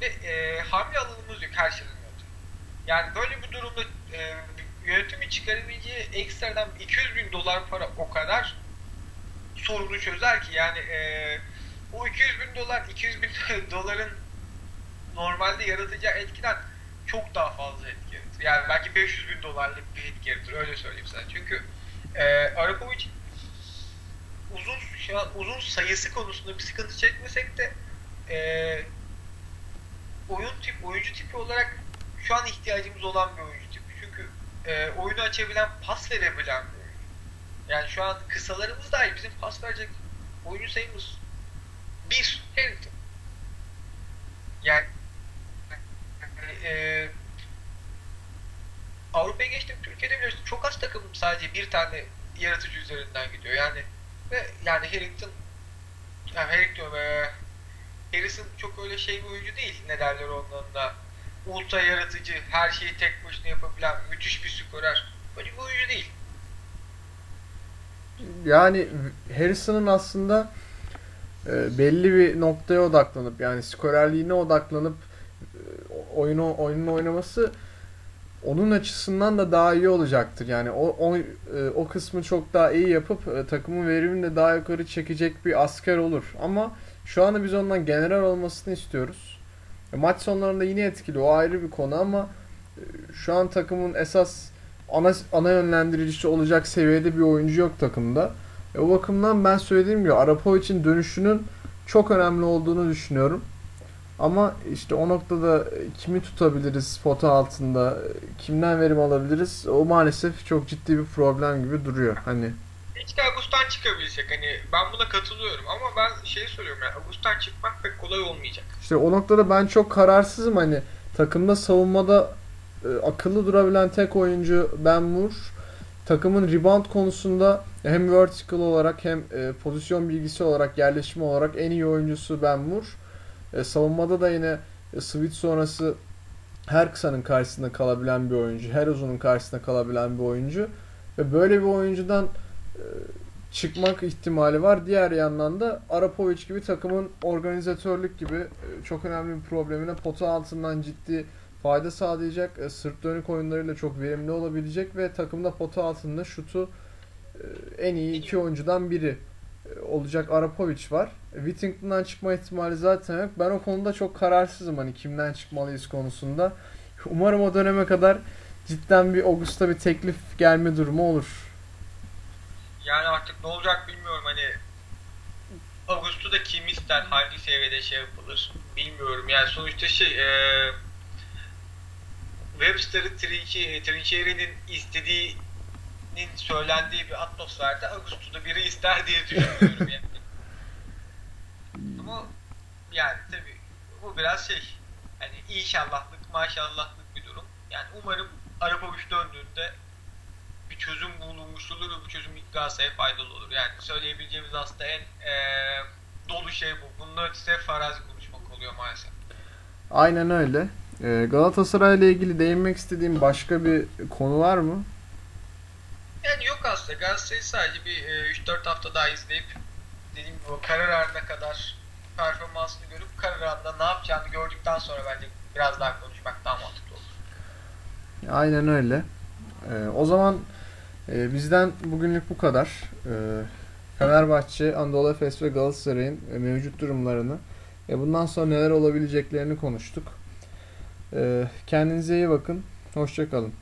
Ve e, hamle alanımız yok her şeyden önce. Yani böyle bir durumda e, yönetimin çıkarabileceği ekstradan 200 bin dolar para o kadar sorunu çözer ki yani e, o 200 bin dolar 200 bin doların normalde yaratacağı etkiden çok daha fazla etki yaratır. Yani belki 500 bin dolarlık bir etki yaratır öyle söyleyeyim sana. Çünkü e, Arapovic uzun uzun sayısı konusunda bir sıkıntı çekmesek de e, oyun tip oyuncu tipi olarak şu an ihtiyacımız olan bir oyuncu tipi. Çünkü e, oyunu açabilen, pas verebilen bir oyuncu. Yani şu an kısalarımız dahi bizim pas verecek oyuncu sayımız bir Harrington. Yani e, Avrupa'ya geçtim, Türkiye'de biliyorsun çok az takım sadece bir tane yaratıcı üzerinden gidiyor. Yani ve yani Harrington yani Harrington ve Harrison çok öyle şey bir oyuncu değil. Ne derler ondan da. Ultra yaratıcı, her şeyi tek başına yapabilen, müthiş bir skorer. Böyle bir oyuncu değil. Yani Harrison'ın aslında e, belli bir noktaya odaklanıp yani skorerliğine odaklanıp e, oyunu oyunun oynaması onun açısından da daha iyi olacaktır. Yani o o, e, o kısmı çok daha iyi yapıp e, takımın verimini de daha yukarı çekecek bir asker olur. Ama şu anda biz ondan general olmasını istiyoruz. E, maç sonlarında yine etkili. O ayrı bir konu ama şu an takımın esas ana ana yönlendiricisi olacak seviyede bir oyuncu yok takımda. E, o bakımdan ben söylediğim gibi Arapovic'in dönüşünün çok önemli olduğunu düşünüyorum. Ama işte o noktada kimi tutabiliriz pota altında, kimden verim alabiliriz o maalesef çok ciddi bir problem gibi duruyor. Hani Keşke Agustan çıkabilecek. Hani ben buna katılıyorum ama ben şey soruyorum yani Agustan çıkmak pek kolay olmayacak. işte o noktada ben çok kararsızım hani takımda savunmada e, akıllı durabilen tek oyuncu Ben Moore. Takımın rebound konusunda hem vertical olarak hem e, pozisyon bilgisi olarak yerleşim olarak en iyi oyuncusu Ben Moore. E, savunmada da yine e, switch sonrası her kısanın karşısında kalabilen bir oyuncu, her uzunun karşısında kalabilen bir oyuncu ve böyle bir oyuncudan e, çıkmak ihtimali var. Diğer yandan da Arapovic gibi takımın organizatörlük gibi e, çok önemli bir problemine pota altından ciddi fayda sağlayacak, e, sırt dönük oyunlarıyla çok verimli olabilecek ve takımda pota altında şutu e, en iyi iki oyuncudan biri olacak Arapovic var. E, Whittington'dan çıkma ihtimali zaten yok. Ben o konuda çok kararsızım hani kimden çıkmalıyız konusunda. Umarım o döneme kadar cidden bir Augusta bir teklif gelme durumu olur. Yani artık ne olacak bilmiyorum hani Augusto da kim ister, hangi seviyede şey yapılır bilmiyorum. Yani sonuçta şey e, Webster'ı Trinche- Trincheri'nin istediğinin söylendiği bir atmosferde Augusto'da biri ister diye düşünüyorum yani. Ama yani tabii bu biraz şey hani inşallahlık maşallahlık bir durum. Yani umarım Arapovic döndüğünde bir çözüm bulunmuş olur ve bu çözüm Galatasaray'a faydalı olur. Yani söyleyebileceğimiz aslında en eee, dolu şey bu. Bunun ötesi hep farazi konuşmak oluyor maalesef. Aynen öyle. Galatasaray ile ilgili değinmek istediğim başka bir konu var mı? Yani yok aslında. Galatasaray'ı sadece bir e, 3-4 hafta daha izleyip dediğim gibi o karar anına kadar performansını görüp karar anında ne yapacağını gördükten sonra bence biraz daha konuşmak daha mantıklı olur. Aynen öyle. Ee, o zaman e, bizden bugünlük bu kadar. Ee, Fenerbahçe, Anadolu Efes ve Galatasaray'ın e, mevcut durumlarını E bundan sonra neler olabileceklerini konuştuk. E, kendinize iyi bakın. Hoşçakalın.